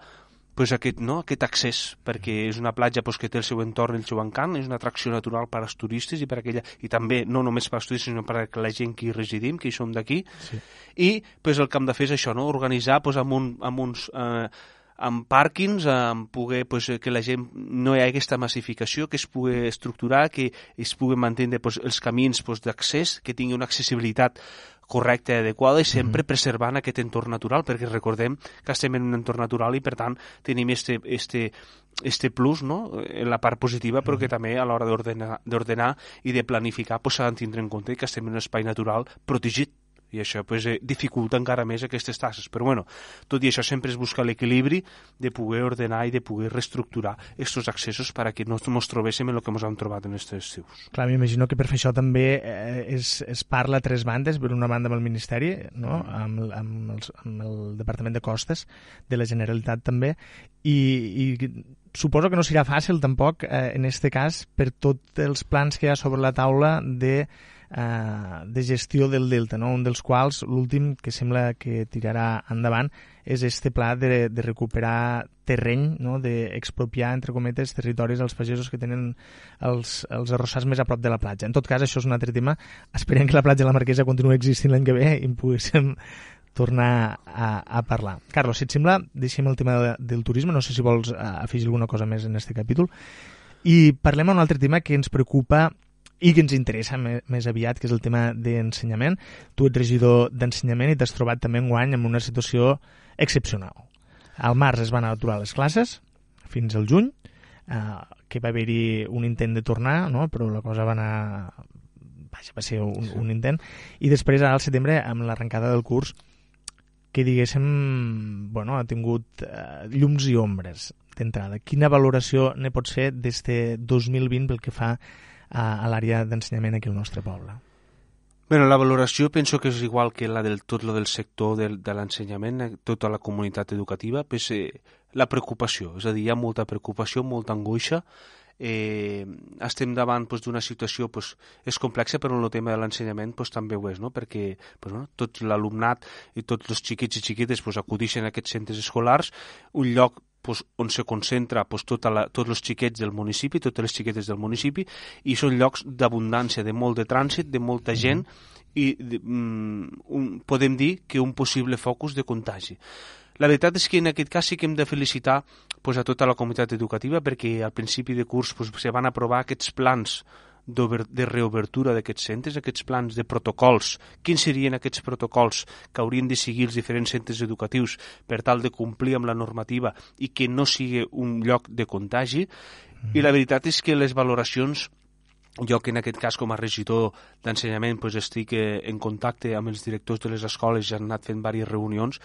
pues aquest, no? aquest accés, perquè és una platja pues, que té el seu entorn, el seu encant, és una atracció natural per als turistes i per aquella, i també no només per als turistes, sinó per a la gent que hi residim, que hi som d'aquí, sí. i pues, el que hem de fer és això, no? organitzar pues, amb, un, amb uns... Eh, amb pàrquings, amb poder pues, que la gent no hi hagi aquesta massificació, que es pugui estructurar, que es pugui mantenir pues, els camins pues, d'accés, que tingui una accessibilitat correcta i adequada i sempre mm -hmm. preservant aquest entorn natural, perquè recordem que estem en un entorn natural i per tant tenim este, este, este plus no? en la part positiva, però que també a l'hora d'ordenar i de planificar s'ha pues, de tindre en compte que estem en un espai natural protegit i això pues, eh, dificulta encara més aquestes tasses. Però bueno, tot i això sempre es busca l'equilibri de poder ordenar i de poder reestructurar aquests accessos per a que no ens trobéssim en el que ens hem trobat en aquests estius. Clar, m'imagino que per fer això també eh, es, es parla a tres bandes, per una banda amb el Ministeri, no? Amb, amb, els, amb el Departament de Costes de la Generalitat també, i, i suposo que no serà fàcil tampoc eh, en aquest cas per tots els plans que hi ha sobre la taula de eh, de gestió del delta, no? un dels quals, l'últim que sembla que tirarà endavant, és este pla de, de recuperar terreny, no? d'expropiar, entre cometes, territoris als pagesos que tenen els, els arrossars més a prop de la platja. En tot cas, això és un altre tema. Esperem que la platja de la Marquesa continuï existint l'any que ve i en poguéssim tornar a, a parlar. Carlos, si et sembla, deixem el tema de, del turisme, no sé si vols uh, afegir alguna cosa més en aquest capítol, i parlem d'un altre tema que ens preocupa i que ens interessa més, aviat, que és el tema d'ensenyament. Tu ets regidor d'ensenyament i t'has trobat també en guany en una situació excepcional. Al març es van aturar les classes, fins al juny, eh, que va haver-hi un intent de tornar, no? però la cosa va anar... Vaja, va ser un, un intent. I després, ara al setembre, amb l'arrencada del curs, que diguéssim, bueno, ha tingut eh, llums i ombres d'entrada. Quina valoració ne pot ser d'este 2020 pel que fa a, a l'àrea d'ensenyament aquí al nostre poble. Bueno, la valoració penso que és igual que la del tot lo del sector del, de l'ensenyament, eh, tota la comunitat educativa, pues, eh, la preocupació, és a dir, hi ha molta preocupació, molta angoixa, eh, estem davant pues, d'una situació pues, és complexa, però el tema de l'ensenyament pues, també ho és, no? perquè pues, no? tot l'alumnat i tots els xiquets i xiquetes pues, acudixen a aquests centres escolars, un lloc pues, on se concentra pues, tota la, tots els xiquets del municipi, totes les xiquetes del municipi, i són llocs d'abundància, de molt de trànsit, de molta mhm. gent, i de, mm, un, podem dir que un possible focus de contagi. La veritat és que en aquest cas sí que hem de felicitar pues, a tota la comunitat educativa perquè al principi de curs pues, se van aprovar aquests plans de reobertura d'aquests centres, aquests plans de protocols, quins serien aquests protocols que haurien de seguir els diferents centres educatius per tal de complir amb la normativa i que no sigui un lloc de contagi. Mm. I la veritat és que les valoracions jo que en aquest cas com a regidor d'ensenyament pues, estic eh, en contacte amb els directors de les escoles, ja han anat fent diverses reunions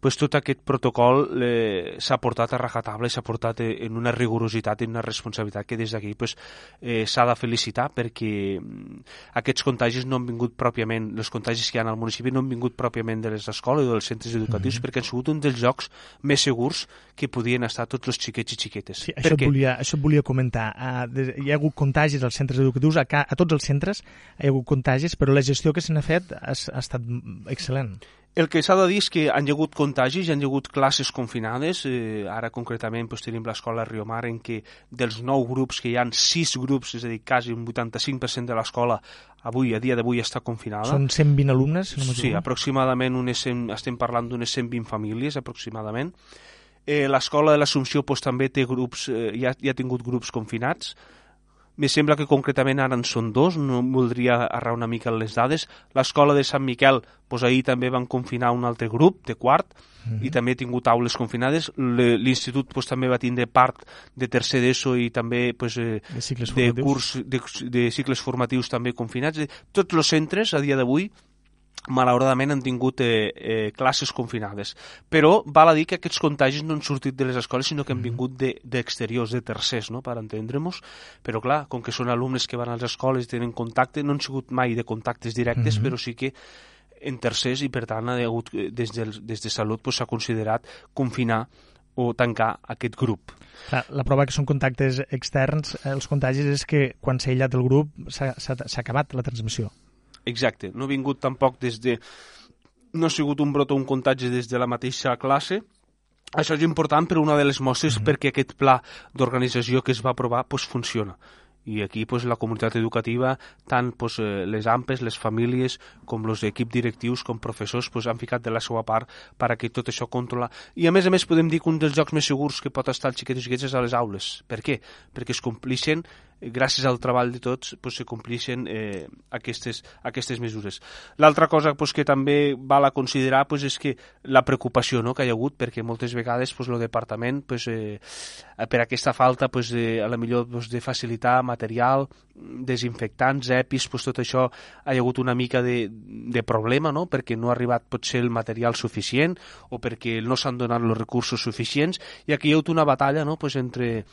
pues, tot aquest protocol eh, s'ha portat a rajatable, s'ha portat eh, en una rigorositat i una responsabilitat que des d'aquí pues, eh, s'ha de felicitar perquè mm, aquests contagis no han vingut pròpiament, els contagis que hi ha al municipi no han vingut pròpiament de les escoles o dels centres educatius mm -hmm. perquè han sigut un dels llocs més segurs que podien estar tots els xiquets i xiquetes. Sí, això, et volia, això et volia comentar. Uh, hi ha hagut contagis als centres educatius, a, a tots els centres hi ha hagut contagis, però la gestió que se n'ha fet ha, ha estat excel·lent. El que s'ha de dir és que han hi hagut contagis, hi han hi hagut classes confinades, eh, ara concretament doncs, tenim l'escola Riomar en què dels nou grups que hi han sis grups, és a dir, quasi un 85% de l'escola avui, a dia d'avui, està confinada. Són 120 alumnes? No sí, aproximadament unes 100, estem parlant d'unes 120 famílies, aproximadament. Eh, l'escola de l'Assumpció doncs, també té grups, eh, ja, ja ha tingut grups confinats, me sembla que concretament ara en són dos, no voldria arrar una mica les dades. L'escola de Sant Miquel, doncs ahir també van confinar un altre grup de quart mm -hmm. i mhm. també ha tingut aules confinades. L'institut doncs, també va tindre part de tercer d'ESO i també doncs, eh, de, cicles de, curs, de, de cicles formatius també confinats. Tots els centres, a dia d'avui, malauradament han tingut eh, eh, classes confinades. Però val a dir que aquests contagis no han sortit de les escoles, sinó que han vingut d'exteriors, de, de tercers, no? per entendre-nos. Però clar, com que són alumnes que van a les escoles i tenen contacte, no han sigut mai de contactes directes, mm -hmm. però sí que en tercers i per tant ha hagut, des, de, des de Salut s'ha pues, considerat confinar o tancar aquest grup. La, la prova que són contactes externs, els contagis, és que quan s'ha aïllat el grup s'ha acabat la transmissió. Exacte, no ha vingut tampoc des de... No ha sigut un brot o un contagi des de la mateixa classe, això és important per una de les mostres mm -hmm. perquè aquest pla d'organització que es va aprovar pues, funciona i aquí pues, la comunitat educativa, tant pues, eh, les AMPES, les famílies, com els equips directius, com professors, pues, han ficat de la seva part per a que tot això controla. I a més a més podem dir que un dels jocs més segurs que pot estar els xiquets i xiquets és a les aules. Per què? Perquè es complixen gràcies al treball de tots pues, se complixen eh, aquestes, aquestes mesures. L'altra cosa pues, que també val a considerar pues, és que la preocupació no, que hi ha hagut, perquè moltes vegades pues, el departament pues, eh, per aquesta falta pues, eh, a la millor pues, de facilitar material, desinfectants, EPIs, pues, tot això ha hagut una mica de, de problema, no? perquè no ha arribat potser el material suficient o perquè no s'han donat els recursos suficients i aquí hi ha hagut una batalla no? pues, entre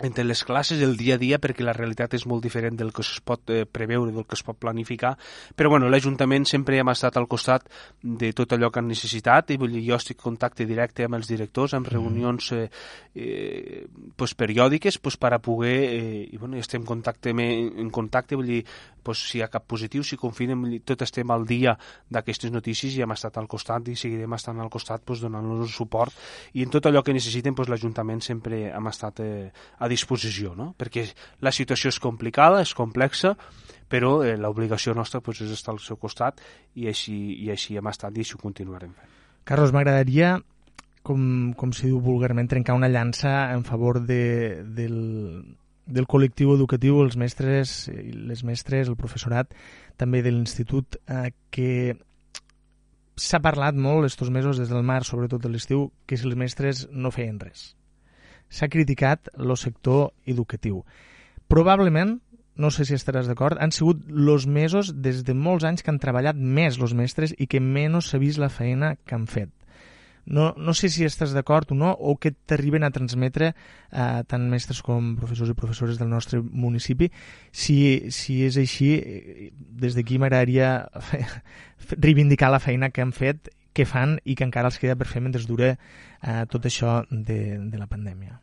entre les classes el dia a dia perquè la realitat és molt diferent del que es pot eh, preveure, del que es pot planificar, però bueno, l'Ajuntament sempre hem estat al costat de tot allò que han necessitat i vull dir, jo estic en contacte directe amb els directors, amb mm. reunions eh, eh, pues, periòdiques pues, per a poder, eh, i bueno, estem en contacte, en contacte vull dir, pues, si hi ha cap positiu, si confinen, tot estem al dia d'aquestes notícies i hem estat al costat i seguirem estant al costat pues, donant-los suport i en tot allò que necessiten pues, l'Ajuntament sempre hem estat eh, a disposició, no? perquè la situació és complicada, és complexa, però eh, l'obligació nostra pues, és estar al seu costat i així, i així hem estat i així ho continuarem fent. Carlos, m'agradaria com, com si diu vulgarment, trencar una llança en favor de, del, del col·lectiu educatiu, els mestres, les mestres, el professorat, també de l'institut, eh, que s'ha parlat molt estos mesos, des del mar, sobretot de l'estiu, que si els mestres no feien res s'ha criticat el sector educatiu. Probablement, no sé si estaràs d'acord, han sigut els mesos des de molts anys que han treballat més els mestres i que menys s'ha vist la feina que han fet. No, no sé si estàs d'acord o no, o que t'arriben a transmetre eh, tant mestres com professors i professores del nostre municipi. Si, si és així, eh, des d'aquí m'agradaria *laughs* reivindicar la feina que han fet que fan i que encara els queda per fer mentre dura eh, tot això de, de la pandèmia.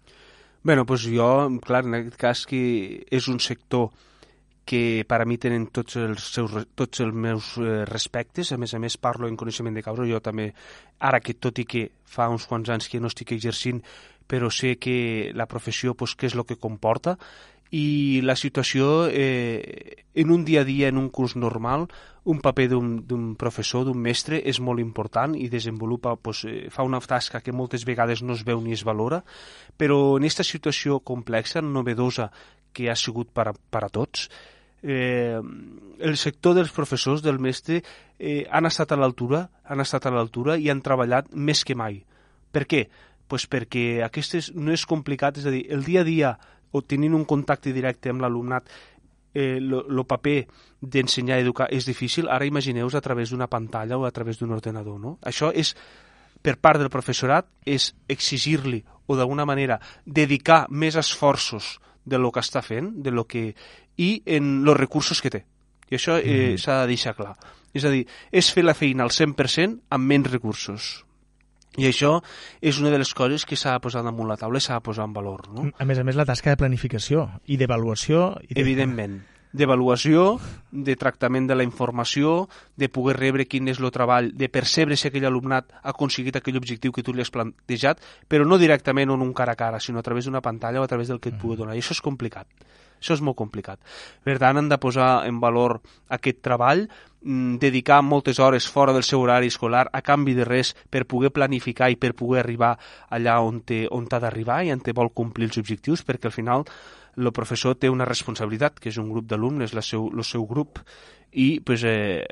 Bé, doncs jo, clar, en aquest cas que és un sector que per a mi tenen tots els, seus, tots els meus eh, respectes, a més a més parlo en coneixement de causa, jo també, ara que tot i que fa uns quants anys que no estic exercint, però sé que la professió, pues, què és el que comporta, i la situació eh, en un dia a dia, en un curs normal, un paper d'un professor, d'un mestre, és molt important i desenvolupa, eh, fa una tasca que moltes vegades no es veu ni es valora, però en aquesta situació complexa, novedosa, que ha sigut per a, per a tots, eh, el sector dels professors, del mestre, eh, han estat a l'altura, han estat a l'altura i han treballat més que mai. Per què? Pues perquè aquestes no és complicat, és a dir, el dia a dia o tenint un contacte directe amb l'alumnat el eh, paper d'ensenyar a educar és difícil, ara imagineu a través d'una pantalla o a través d'un ordenador. No? Això és, per part del professorat, és exigir-li o d'alguna manera dedicar més esforços de lo que està fent de lo que, i en els recursos que té. I això eh, mm. s'ha de deixar clar. És a dir, és fer la feina al 100% amb menys recursos. I això és una de les coses que s'ha de posar damunt la taula i s'ha de posar en valor. No? A més a més, la tasca de planificació i d'avaluació. De... Evidentment d'avaluació, de tractament de la informació, de poder rebre quin és el treball, de percebre si aquell alumnat ha aconseguit aquell objectiu que tu li has plantejat, però no directament en un cara a cara, sinó a través d'una pantalla o a través del que et pugui donar. I això és complicat. Això és molt complicat. Per tant, han de posar en valor aquest treball, mm, dedicar moltes hores fora del seu horari escolar a canvi de res per poder planificar i per poder arribar allà on, té, on ha d'arribar i on té vol complir els objectius, perquè al final el professor té una responsabilitat, que és un grup d'alumnes, el seu, el seu grup, i pues, eh,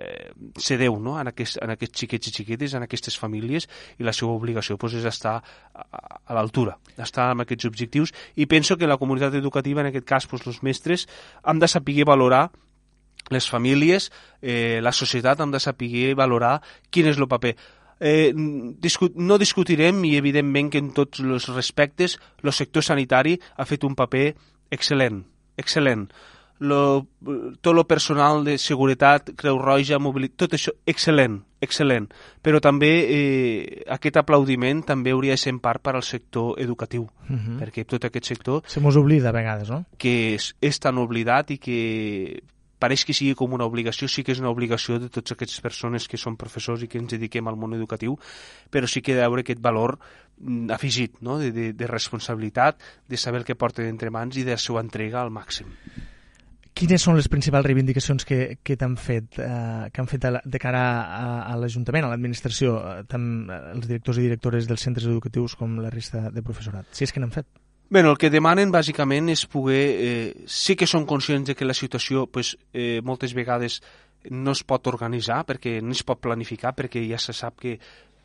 ser Déu no? en, aquest, en aquests xiquets i xiquetes, en aquestes famílies, i la seva obligació pues, és estar a, a l'altura, estar amb aquests objectius, i penso que la comunitat educativa, en aquest cas pues, els mestres, han de saber valorar les famílies, eh, la societat hem de saber valorar quin és el paper. Eh, discut no discutirem i evidentment que en tots els respectes el sector sanitari ha fet un paper excel·lent, excel·lent. Lo, tot el personal de seguretat, Creu Roja, mobilitat, tot això, excel·lent, excel·lent. Però també eh, aquest aplaudiment també hauria de ser en part per al sector educatiu, uh -huh. perquè tot aquest sector... Se mos oblida a vegades, no? Que és, és tan oblidat i que pareix que sigui com una obligació, sí que és una obligació de totes aquestes persones que són professors i que ens dediquem al món educatiu, però sí que ha d'haver aquest valor mm, afegit, no? de, de, de responsabilitat, de saber el que porta d'entre mans i de la seva entrega al màxim. Quines són les principals reivindicacions que, que t'han fet, eh, que han fet de cara a, a l'Ajuntament, a l'administració, eh, tant els directors i directores dels centres educatius com la resta de professorat? Si és que n'han fet. Bé, el que demanen bàsicament és poder... Eh, sí que són conscients de que la situació pues, eh, moltes vegades no es pot organitzar, perquè no es pot planificar, perquè ja se sap que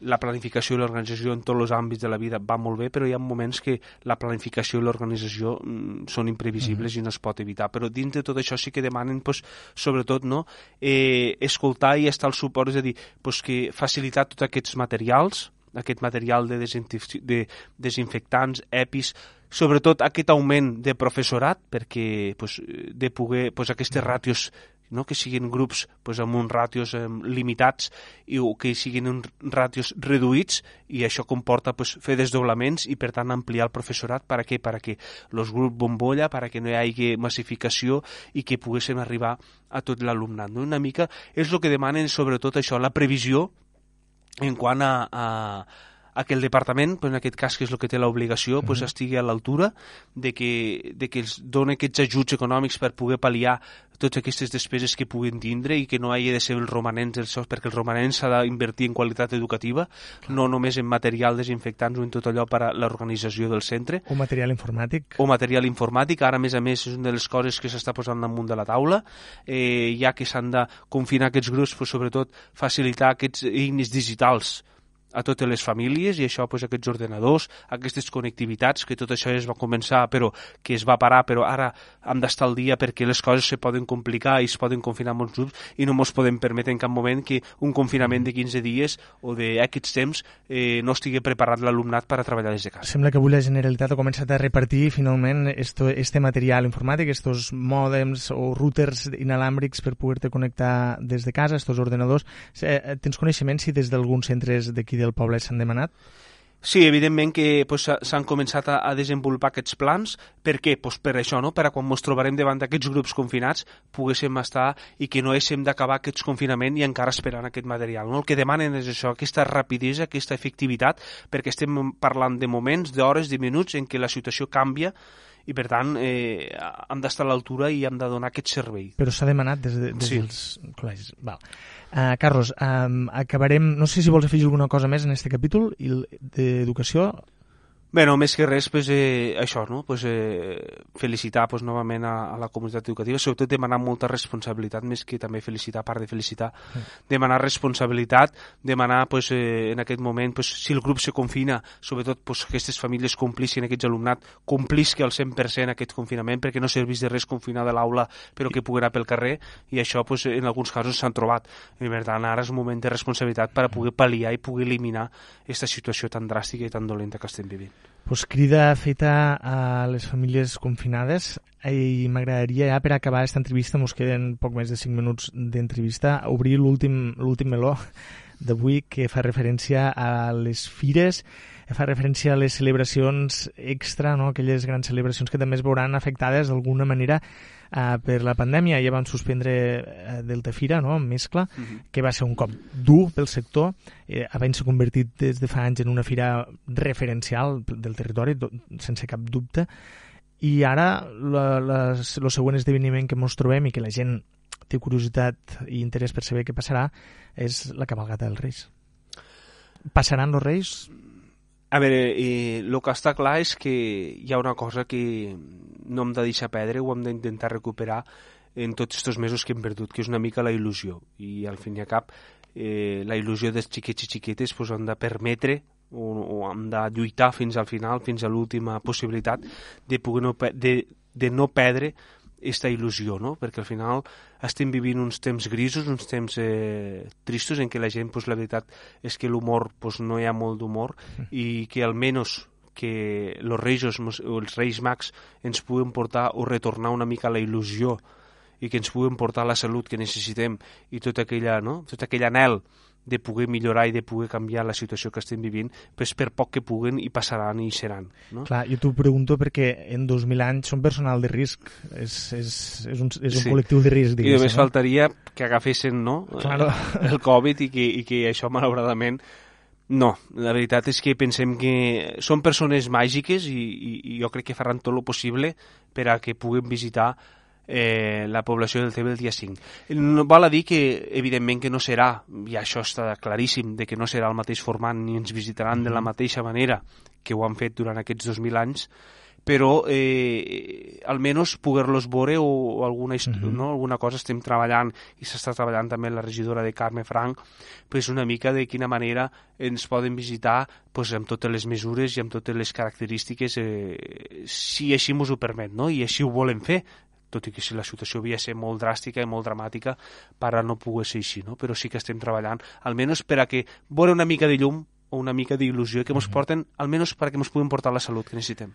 la planificació i l'organització en tots els àmbits de la vida va molt bé, però hi ha moments que la planificació i l'organització mm, són imprevisibles mm -hmm. i no es pot evitar. Però dins de tot això sí que demanen, pues, sobretot, no, eh, escoltar i estar al suport, és a dir, pues, que facilitar tots aquests materials, aquest material de, de desinfectants, EPIs, sobretot aquest augment de professorat, perquè pues, de poder pues, aquestes ràtios no? que siguin grups pues, amb uns ràtios eh, limitats i o que siguin uns ràtios reduïts i això comporta pues, fer desdoblaments i per tant ampliar el professorat per a què? Per a que els grups bombolla, per a que no hi hagi massificació i que poguéssim arribar a tot l'alumnat. No? Una mica és el que demanen sobretot això, la previsió en quant a, a a que el departament, pues en aquest cas que és el que té l'obligació, pues, uh -huh. estigui a l'altura de, que, de que els doni aquests ajuts econòmics per poder pal·liar totes aquestes despeses que puguin tindre i que no hagi de ser els romanents dels seus, perquè el romanents s'ha d'invertir en qualitat educativa, no només en material desinfectants o en tot allò per a l'organització del centre. O material informàtic. O material informàtic, ara a més a més és una de les coses que s'està posant damunt de la taula, eh, ja que s'han de confinar aquests grups, però sobretot facilitar aquests eines digitals a totes les famílies i això, pues, aquests ordenadors, aquestes connectivitats, que tot això es va començar però que es va parar, però ara hem d'estar al dia perquè les coses se poden complicar i es poden confinar molts grups i no ens podem permetre en cap moment que un confinament de 15 dies o d'aquests temps eh, no estigui preparat l'alumnat per a treballar des de casa. Sembla que avui la Generalitat ha començat a repartir finalment esto, este material informàtic, estos mòdems o routers inalàmbrics per poder-te connectar des de casa, estos ordenadors. Eh, tens coneixement si des d'alguns centres d'aquí del poble s'han demanat? Sí, evidentment que pues, s'han començat a, a desenvolupar aquests plans. Per què? Pues per això, no? per a quan ens trobarem davant d'aquests grups confinats poguéssim estar i que no haguéssim d'acabar aquest confinament i encara esperant aquest material. No? El que demanen és això, aquesta rapidesa, aquesta efectivitat, perquè estem parlant de moments, d'hores, de minuts en què la situació canvia i per tant eh, hem d'estar a l'altura i hem de donar aquest servei. Però s'ha demanat des, de, des sí. dels col·legis. Val. Uh, Carlos, um, acabarem... No sé si vols afegir alguna cosa més en aquest capítol d'educació Bé, no, més que res, pues, eh, això, no? pues, eh, felicitar pues, novament a, a la comunitat educativa, sobretot demanar molta responsabilitat, més que també felicitar, a part de felicitar, sí. demanar responsabilitat, demanar pues, eh, en aquest moment, pues, si el grup se confina, sobretot pues, aquestes famílies complissin, aquests alumnat, complisqui al 100% aquest confinament, perquè no serveix de res confinar de l'aula, però que pugui anar pel carrer, i això pues, en alguns casos s'han trobat. I per tant, ara és un moment de responsabilitat per a poder pal·liar i poder eliminar aquesta situació tan dràstica i tan dolenta que estem vivint pues crida feta a les famílies confinades. I m'agradaria ja per acabar aquesta entrevista, ens queden poc més de 5 minuts d'entrevista, obrir l'últim meló d'avui que fa referència a les fires, fa referència a les celebracions extra, no? aquelles grans celebracions que també es veuran afectades d'alguna manera eh, per la pandèmia ja van suspendre eh, Delta no?, mescla, uh mhm. -huh. que va ser un cop dur pel sector, eh, havent-se convertit des de fa anys en una fira referencial del territori, sense cap dubte, i ara el següent esdeveniment que ens trobem i que la gent té curiositat i interès per saber què passarà és la cabalgata dels Reis. Passaran els Reis a veure, el que està clar és que hi ha una cosa que no hem de deixar perdre, ho hem d'intentar recuperar en tots aquests mesos que hem perdut, que és una mica la il·lusió. I al fin i al cap, eh, la il·lusió dels xiquets i xiquetes pues, han de permetre o, o hem de lluitar fins al final, fins a l'última possibilitat de, poder no, de, de no perdre aquesta il·lusió, no? perquè al final estem vivint uns temps grisos, uns temps eh, tristos en què la gent, pues, la veritat és que l'humor pues, no hi ha molt d'humor mm. i que almenys que els reis o els reis mags ens puguen portar o retornar una mica la il·lusió i que ens puguen portar la salut que necessitem i tot, aquella, no? tot aquell anel de poder millorar i de poder canviar la situació que estem vivint, pues per poc que puguen i passaran i seran. No? Clar, jo t'ho pregunto perquè en 2.000 anys són personal de risc, és, és, és, un, és un sí. col·lectiu de risc, I només no? faltaria que agafessin no? claro. el Covid i que, i que això, malauradament, no, la veritat és que pensem que són persones màgiques i, i, i jo crec que faran tot el possible per a que puguem visitar eh, la població del Tebre el dia 5. No val a dir que, evidentment, que no serà, i això està claríssim, de que no serà el mateix format ni ens visitaran de la mm-hmm. mateixa manera que ho han fet durant aquests 2.000 anys, però eh, almenys poder-los veure o, o alguna, uh mm-hmm. -huh. no? alguna cosa estem treballant i s'està treballant també la regidora de Carme Frank pues una mica de quina manera ens poden visitar pues, amb totes les mesures i amb totes les característiques eh, si així ens ho permet no? i així ho volem fer tot i que si la situació havia ser molt dràstica i molt dramàtica, per a no poder ser així, no? però sí que estem treballant, almenys per a que veure una mica de llum o una mica d'il·lusió que ens porten, almenys perquè ens puguin portar la salut que necessitem.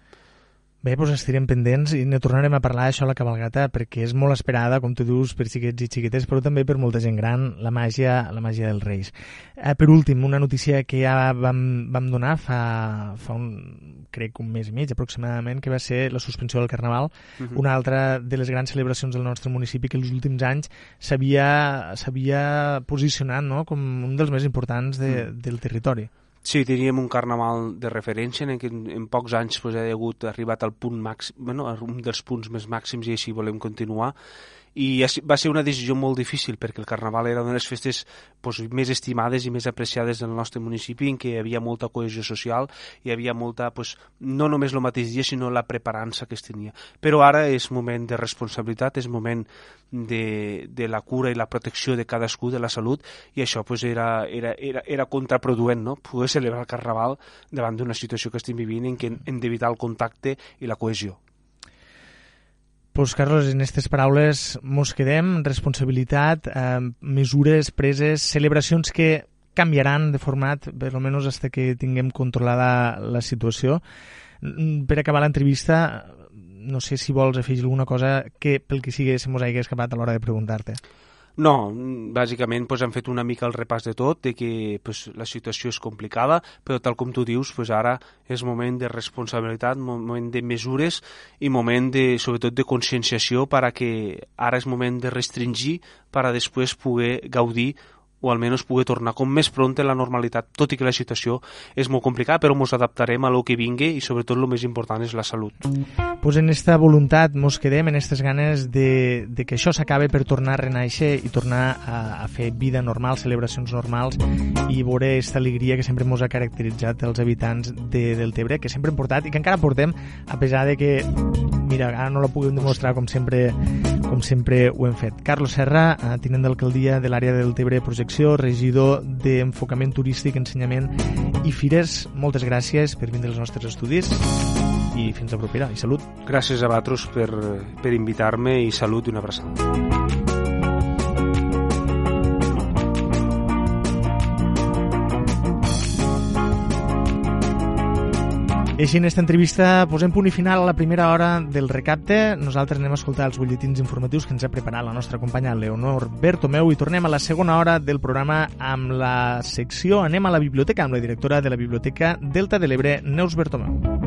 Bé, doncs estirem pendents i ne tornarem a parlar d'això a la cabalgata perquè és molt esperada, com tu dius, per xiquets i xiquetes, però també per molta gent gran, la màgia, la màgia dels Reis. Eh, per últim, una notícia que ja vam, vam donar fa, fa un, crec, un mes i mig aproximadament, que va ser la suspensió del Carnaval, uh mhm. -huh. una altra de les grans celebracions del nostre municipi que els últims anys s'havia posicionat no? com un dels més importants de, uh mm. -huh. del territori. Sí, teníem un carnaval de referència en què en, en pocs anys pues, ha hagut arribat al punt màxim, bueno, un dels punts més màxims i així volem continuar i va ser una decisió molt difícil perquè el Carnaval era una de les festes pues, més estimades i més apreciades del nostre municipi en què hi havia molta cohesió social hi havia molta, pues, no només el mateix dia sinó la preparança que es tenia però ara és moment de responsabilitat és moment de, de la cura i la protecció de cadascú de la salut i això pues, era, era, era, era contraproduent no? poder celebrar el Carnaval davant d'una situació que estem vivint en què hem d'evitar el contacte i la cohesió pues, Carlos, en aquestes paraules mos quedem, responsabilitat, eh, mesures preses, celebracions que canviaran de format, per almenys fins que tinguem controlada la situació. Mm, per acabar l'entrevista, no sé si vols afegir alguna cosa que pel que sigui se mos hagi escapat a l'hora de preguntar-te. No, bàsicament pues, han fet una mica el repàs de tot, de que pues, la situació és complicada, però tal com tu dius, pues, ara és moment de responsabilitat, moment de mesures i moment de, sobretot de conscienciació per a que ara és moment de restringir per a després poder gaudir o almenys pugui tornar com més pront a la normalitat, tot i que la situació és molt complicada, però ens adaptarem a lo que vingui i sobretot el més important és la salut. Pues en esta voluntat mos quedem, en aquestes ganes de, de que això s'acabe per tornar a renaixer i tornar a, a fer vida normal, celebracions normals i veure aquesta alegria que sempre mos ha caracteritzat els habitants de, del Tebre, que sempre hem portat i que encara portem, a pesar de que, mira, ara no la puguem demostrar com sempre, com sempre ho hem fet. Carlos Serra, eh, tinent d'alcaldia de l'àrea del Tebre, projecte Direcció, regidor d'Enfocament Turístic, Ensenyament i Fires. Moltes gràcies per vindre als nostres estudis i fins la propera. I salut. Gràcies a vosaltres per, per invitar-me i salut i una abraçada. I així en aquesta entrevista posem punt i final a la primera hora del recapte. Nosaltres anem a escoltar els butlletins informatius que ens ha preparat la nostra companya Leonor Bertomeu i tornem a la segona hora del programa amb la secció Anem a la biblioteca amb la directora de la Biblioteca Delta de l'Ebre, Neus Bertomeu.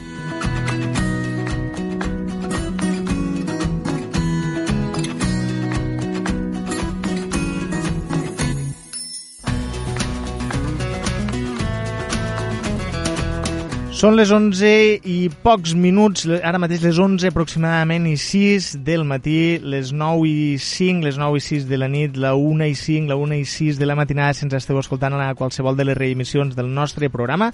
Són les 11 i pocs minuts, ara mateix les 11 aproximadament i 6 del matí, les 9 i 5, les 9 i 6 de la nit, la 1 i 5, la 1 i 6 de la matinada, si ens esteu escoltant a qualsevol de les reemissions del nostre programa.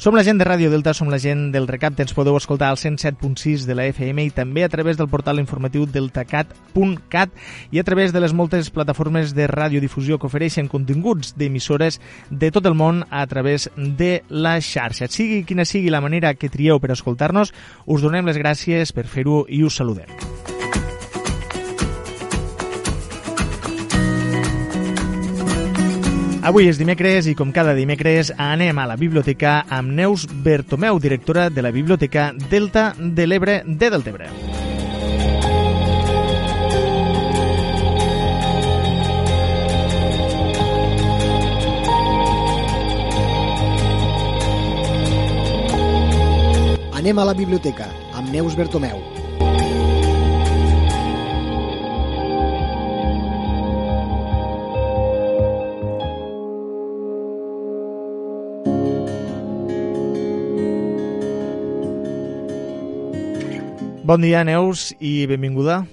Som la gent de Ràdio Delta, som la gent del Recapte, ens podeu escoltar al 107.6 de la FM i també a través del portal informatiu deltacat.cat i a través de les moltes plataformes de radiodifusió que ofereixen continguts d'emissores de tot el món a través de la xarxa. Sigui quina sigui la manera que trieu per escoltar-nos, us donem les gràcies per fer-ho i us saludem. Avui és dimecres i com cada dimecres anem a la biblioteca amb Neus Bertomeu, directora de la Biblioteca Delta de l'Ebre de Deltebre. Anem a la biblioteca, amb Neus Bertomeu. Bon dia, Neus, i benvinguda.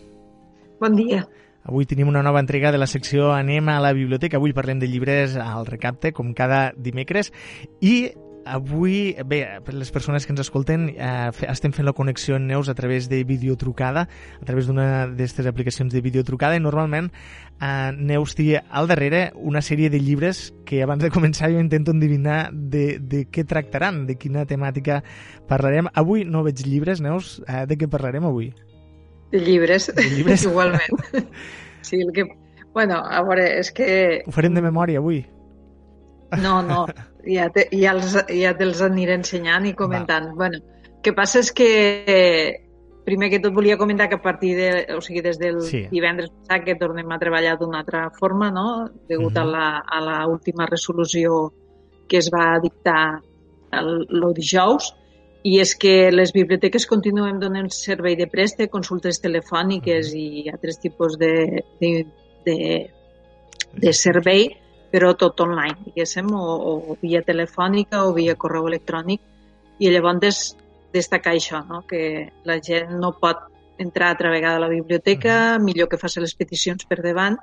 Bon dia. Avui tenim una nova entrega de la secció Anem a la biblioteca. Avui parlem de llibres al recapte, com cada dimecres. I Avui, bé, per les persones que ens escolten, eh, estem fent la connexió en Neus a través de videotrucada, a través d'una d'aquestes aplicacions de videotrucada, i normalment eh, Neus té al darrere una sèrie de llibres que abans de començar jo intento endivinar de, de què tractaran, de quina temàtica parlarem. Avui no veig llibres, Neus, eh, de què parlarem avui? De llibres, de llibres? *laughs* igualment. sí, el que... Bueno, a veure, és que... Ho farem de memòria avui? No, no, ja, te, ja, els, ja te'ls aniré ensenyant i comentant. Va. Bueno, que passa és que primer que tot volia comentar que a partir de, o sigui, des del sí. divendres passat que tornem a treballar d'una altra forma, no? degut uh -huh. a la última resolució que es va dictar el, el dijous, i és que les biblioteques continuem donant servei de préstec, consultes telefòniques uh -huh. i altres tipus de, de, de, de servei però tot online, diguéssim, o, o via telefònica o via correu electrònic. I llavors destacar això, no? que la gent no pot entrar altra vegada a la biblioteca, uh -huh. millor que faci les peticions per davant,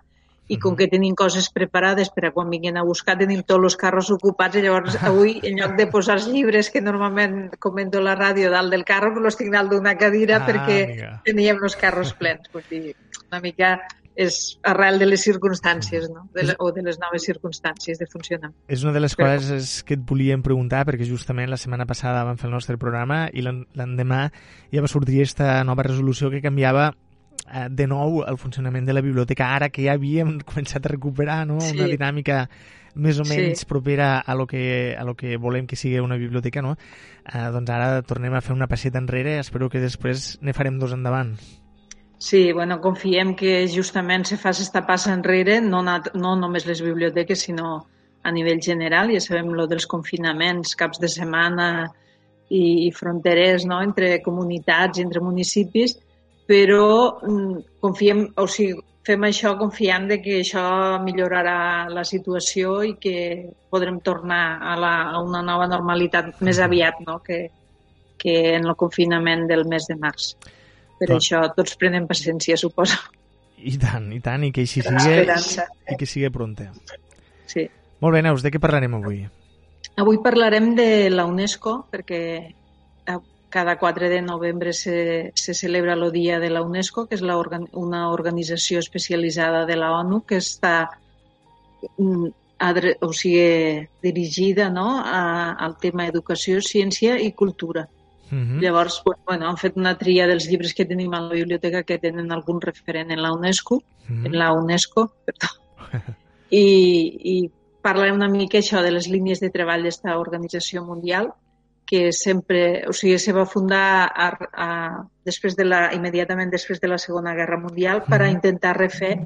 i com que tenim coses preparades per a quan vinguin a buscar, tenim tots els carros ocupats i llavors avui, en lloc de posar els llibres que normalment comento a la ràdio dalt del carro, los tinc dalt d'una cadira ah, perquè amiga. teníem els carros plens. Vull dir, una mica és arrel de les circumstàncies, no? de le, o de les noves circumstàncies de funcionar. És una de les Però... coses que et volíem preguntar, perquè justament la setmana passada vam fer el nostre programa i l'endemà ja va sortir aquesta nova resolució que canviava eh, de nou el funcionament de la biblioteca, ara que ja havíem *laughs* començat a recuperar no? sí. una dinàmica més o menys sí. propera a lo, que, a lo que volem que sigui una biblioteca, no? Eh, doncs ara tornem a fer una passeta enrere, espero que després ne farem dos endavant. Sí, bueno, confiem que justament se faci aquesta passa enrere, no, no només les biblioteques, sinó a nivell general. Ja sabem lo dels confinaments, caps de setmana i, i fronteres no? entre comunitats, entre municipis, però mm, confiem, o sigui, fem això confiant de que això millorarà la situació i que podrem tornar a, la, a una nova normalitat més aviat no? que, que en el confinament del mes de març. Per Però... això tots prenem paciència, suposo. I tant, i tant, i que així sigui, i que sigui pronta. Sí. Molt bé, Neus, de què parlarem avui? Avui parlarem de la UNESCO, perquè cada 4 de novembre se, se celebra el Dia de la UNESCO, que és la organ, una organització especialitzada de la ONU que està mm, o sigui, dirigida no, a, al tema educació, ciència i cultura. Uh -huh. Llavors, bueno, han fet una tria dels llibres que tenim a la biblioteca que tenen algun referent en la UNESCO, uh -huh. en la UNESCO, perdó. *laughs* I, i parla una mica això de les línies de treball d'esta organització mundial que sempre, o sigui, se va fundar a, a, després de la, immediatament després de la Segona Guerra Mundial per a intentar refer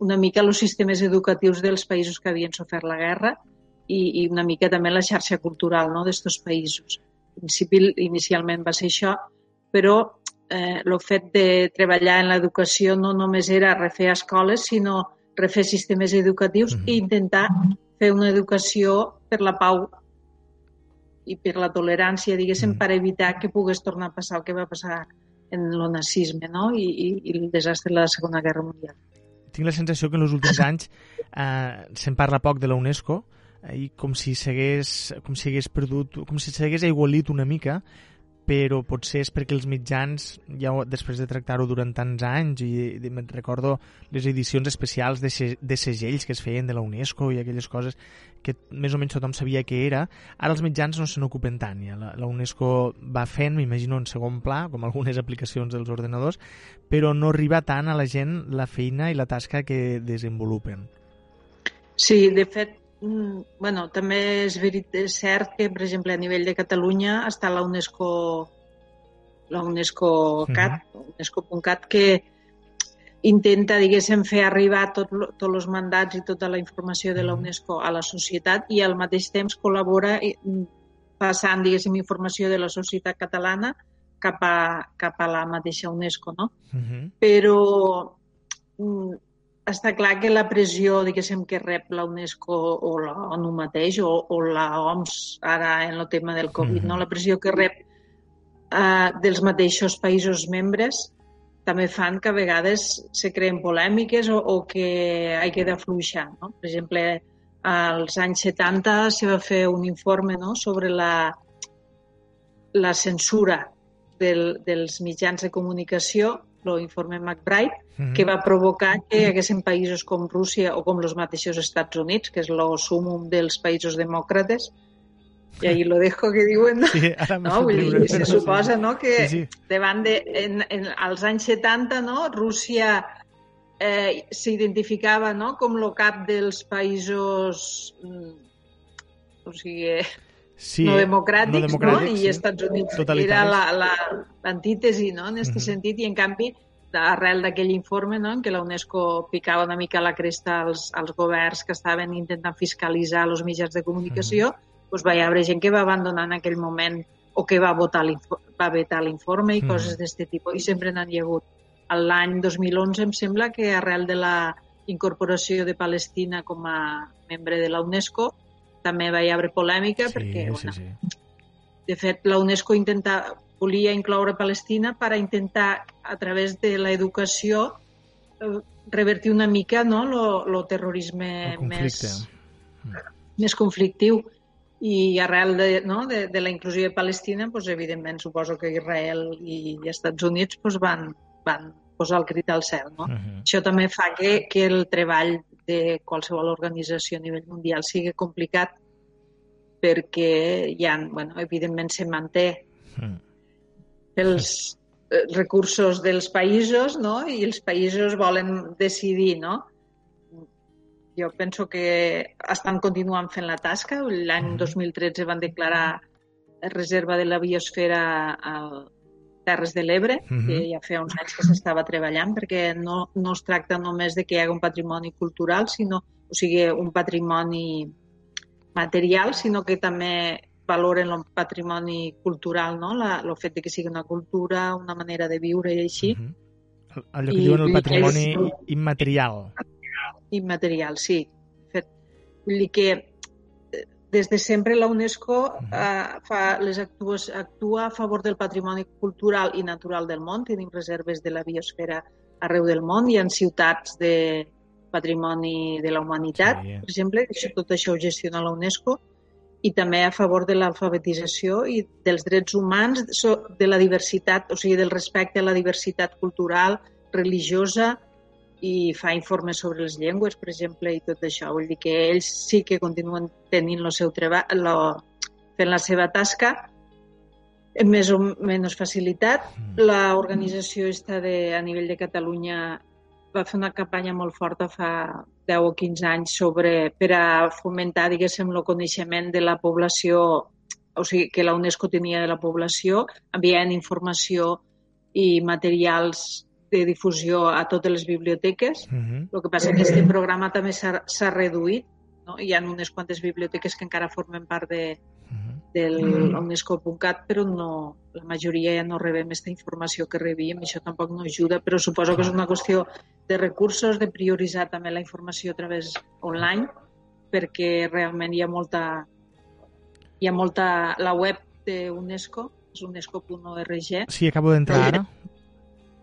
una mica els sistemes educatius dels països que havien sofert la guerra i, i una mica també la xarxa cultural no, d'estos països principi inicialment va ser això, però eh, el fet de treballar en l'educació no només era refer escoles, sinó refer sistemes educatius mm -hmm. i intentar fer una educació per la pau i per la tolerància, diguéssim, mm. per evitar que pogués tornar a passar el que va passar en el nazisme no? I, i, i el desastre de la Segona Guerra Mundial. Tinc la sensació que en els últims *laughs* anys eh, se'n parla poc de la UNESCO i com si s'hagués com si hagués perdut, com si s'hagués aigualit una mica però potser és perquè els mitjans, ja després de tractar-ho durant tants anys, i, i me'n recordo les edicions especials de, de segells que es feien de la UNESCO i aquelles coses que més o menys tothom sabia què era, ara els mitjans no se n'ocupen tant. Ja. La, la UNESCO va fent, m'imagino, en segon pla, com algunes aplicacions dels ordenadors, però no arriba tant a la gent la feina i la tasca que desenvolupen. Sí, de fet, bueno, també és, verit, és cert que, per exemple, a nivell de Catalunya està la UNESCO la UNESCO CAT, uh -huh. UNESCO.cat, que intenta, diguéssim, fer arribar tot, tots els mandats i tota la informació de la UNESCO a la societat i al mateix temps col·labora mm, passant, diguéssim, informació de la societat catalana cap a, cap a la mateixa UNESCO, no? Uh -huh. Però mm, està clar que la pressió, diguéssim, que rep la UNESCO o la ONU mateix o, o la OMS ara en el tema del Covid, mm. no? la pressió que rep eh, dels mateixos països membres també fan que a vegades se creen polèmiques o, o que hi que d'afluixar. No? Per exemple, als anys 70 se va fer un informe no? sobre la, la censura del, dels mitjans de comunicació l'informe McBride, mm -hmm. que va provocar que hi haguessin països com Rússia o com els mateixos Estats Units, que és el sumum dels països demòcrates, i ahí lo dejo que diuen, *laughs* sí, no? Vull dir, se suposa no, que sí, sí. davant de, en, en, als anys 70 no, Rússia eh, s'identificava no, com el cap dels països mm, o sigui, sí, no democràtics, no, democràtics no? i sí. Estats Units era l'antítesi la, la, no? en aquest uh -huh. sentit i en canvi arrel d'aquell informe no? en què la UNESCO picava una mica la cresta als, als governs que estaven intentant fiscalitzar els mitjans de comunicació, uh -huh. doncs va haver gent que va abandonar en aquell moment o que va, votar va vetar l'informe i uh -huh. coses d'aquest tipus, i sempre n'han hi hagut. L'any 2011 em sembla que arrel de la incorporació de Palestina com a membre de la UNESCO també va haver polèmica sí, perquè, sí, bueno, sí. de fet, la UNESCO intenta, volia incloure Palestina per a intentar, a través de l'educació, eh, revertir una mica no, lo, lo terrorisme més, més conflictiu i arrel de, no, de, de la inclusió de Palestina, doncs, evidentment, suposo que Israel i, i Estats Units doncs, van, van posar el crit al cel. No? Uh -huh. Això també fa que, que el treball de qualsevol organització a nivell mundial sigui complicat perquè ha, bueno, evidentment se manté mm. els eh, recursos dels països no? i els països volen decidir no? jo penso que estan continuant fent la tasca l'any 2013 mm. van declarar reserva de la biosfera al Terres de l'Ebre, uh -huh. que ja feia uns anys que s'estava treballant, perquè no, no es tracta només de que hi hagi un patrimoni cultural, sinó, o sigui, un patrimoni material, sinó que també valoren el patrimoni cultural, no? La, el fet de que sigui una cultura, una manera de viure i així. Uh -huh. Allò que I, diuen el patrimoni és... immaterial. Immaterial, sí. Fet, vull dir que des de sempre la UNESCO eh, fa, les actues, actua a favor del patrimoni cultural i natural del món. Tenim reserves de la biosfera arreu del món. Hi ha ciutats de patrimoni de la humanitat, sí. per exemple, això, tot això ho gestiona la UNESCO, i també a favor de l'alfabetització i dels drets humans, de la diversitat, o sigui, del respecte a la diversitat cultural, religiosa, i fa informes sobre les llengües, per exemple, i tot això. Vull dir que ells sí que continuen tenint el seu treball, lo, fent la seva tasca amb més o menys facilitat. Mm. L'organització està de, a nivell de Catalunya va fer una campanya molt forta fa 10 o 15 anys sobre, per a fomentar, diguéssim, el coneixement de la població, o sigui, que la UNESCO tenia de la població, enviant informació i materials de difusió a totes les biblioteques. Uh -huh. El que passa és que aquest programa també s'ha reduït. No? Hi ha unes quantes biblioteques que encara formen part de, uh -huh. del UNESCO.cat, però no, la majoria ja no rebem aquesta informació que rebíem. Això tampoc no ajuda, però suposo que és una qüestió de recursos, de prioritzar també la informació a través online, perquè realment hi ha molta hi ha molta... La web de UNESCO és unesco.org. Sí, acabo d'entrar ara.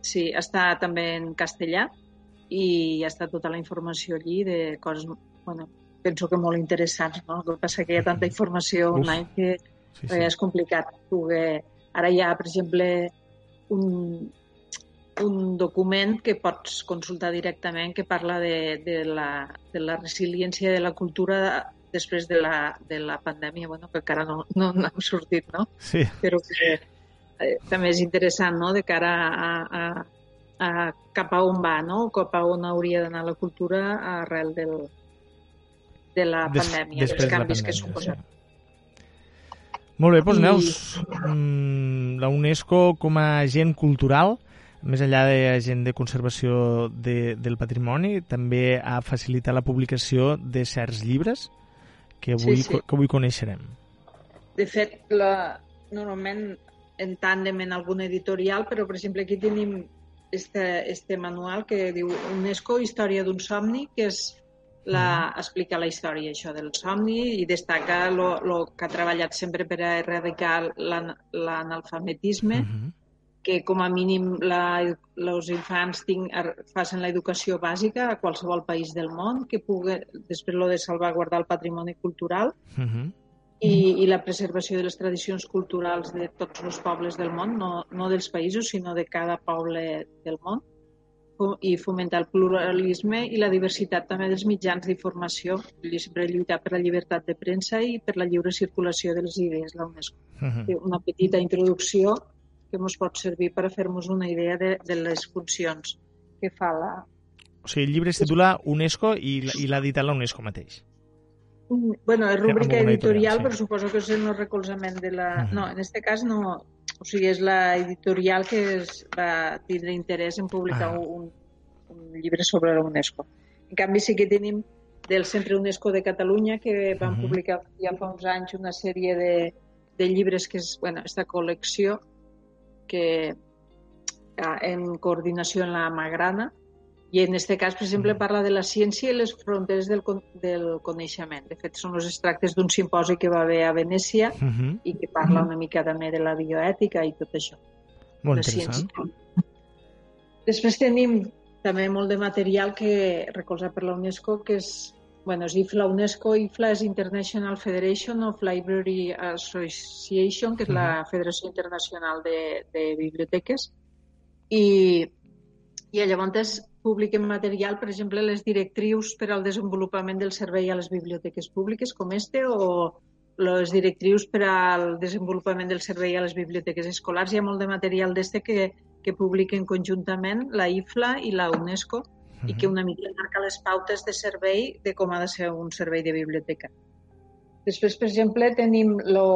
Sí, està també en castellà i està tota la informació allí de coses, bueno, penso que molt interessants, no? El que passa que hi ha tanta informació Uf. online que sí, sí. és complicat poder... Ara hi ha, per exemple, un, un document que pots consultar directament que parla de, de, la, de la resiliència de la cultura després de la, de la pandèmia, bueno, que encara no, no, no hem sortit, no? Sí. Però que eh, també és interessant, no?, de cara a, a, a cap a on va, no?, cap a on hauria d'anar la cultura arrel del, de la Des, pandèmia, dels canvis pandèmia, que suposa. Sí. Molt bé, doncs, Neus, mm, la UNESCO com a agent cultural, més enllà d'agent de conservació de, del patrimoni, també ha facilitat la publicació de certs llibres que avui, sí, sí. que avui coneixerem. De fet, la, normalment en tàndem en algun editorial, però, per exemple, aquí tenim este, este manual que diu UNESCO Història d'un somni, que és la, explica la història això del somni i destaca el que ha treballat sempre per a erradicar l'analfabetisme, uh -huh. que com a mínim els infants tinc, facin l'educació bàsica a qualsevol país del món, que pugui, després lo de salvaguardar el patrimoni cultural uh -huh. I, i la preservació de les tradicions culturals de tots els pobles del món, no, no dels països, sinó de cada poble del món i fomentar el pluralisme i la diversitat també dels mitjans d'informació, sempre lluitar per la llibertat de premsa i per la lliure circulació de les idees, la UNESCO. Uh -huh. Una petita introducció que ens pot servir per a fer-nos una idea de, de les funcions que fa la... O sigui, el llibre es titula UNESCO i, i l'ha editat la UNESCO mateix. Bueno, és rúbrica editorial, editorial sí. però suposo que és el recolzament de la... Uh -huh. No, en aquest cas no, o sigui, és la editorial que es va tindre interès en publicar ah. un, un llibre sobre la UNESCO. En canvi, sí que tenim del Centre UNESCO de Catalunya, que van uh -huh. publicar ja fa uns anys una sèrie de, de llibres que és, bueno, esta col·lecció que en coordinació amb la Magrana, i en aquest cas, per exemple, parla de la ciència i les fronteres del, del coneixement. De fet, són els extractes d'un simposi que va haver a Venècia uh -huh. i que parla una mica també de la bioètica i tot això. Molt interessant. Ciència. Després tenim també molt de material que recolza per la UNESCO, que és bueno, és IFLA UNESCO. IFLA és International Federation of Library Association, que és la Federació Internacional de, de Biblioteques. I, i llavors publiquen material, per exemple, les directrius per al desenvolupament del servei a les biblioteques públiques com este o les directrius per al desenvolupament del servei a les biblioteques escolars. Hi ha molt de material d'este que, que publiquen conjuntament la IFLA i la UNESCO i que una mica marca les pautes de servei de com ha de ser un servei de biblioteca. Després, per exemple, tenim lo...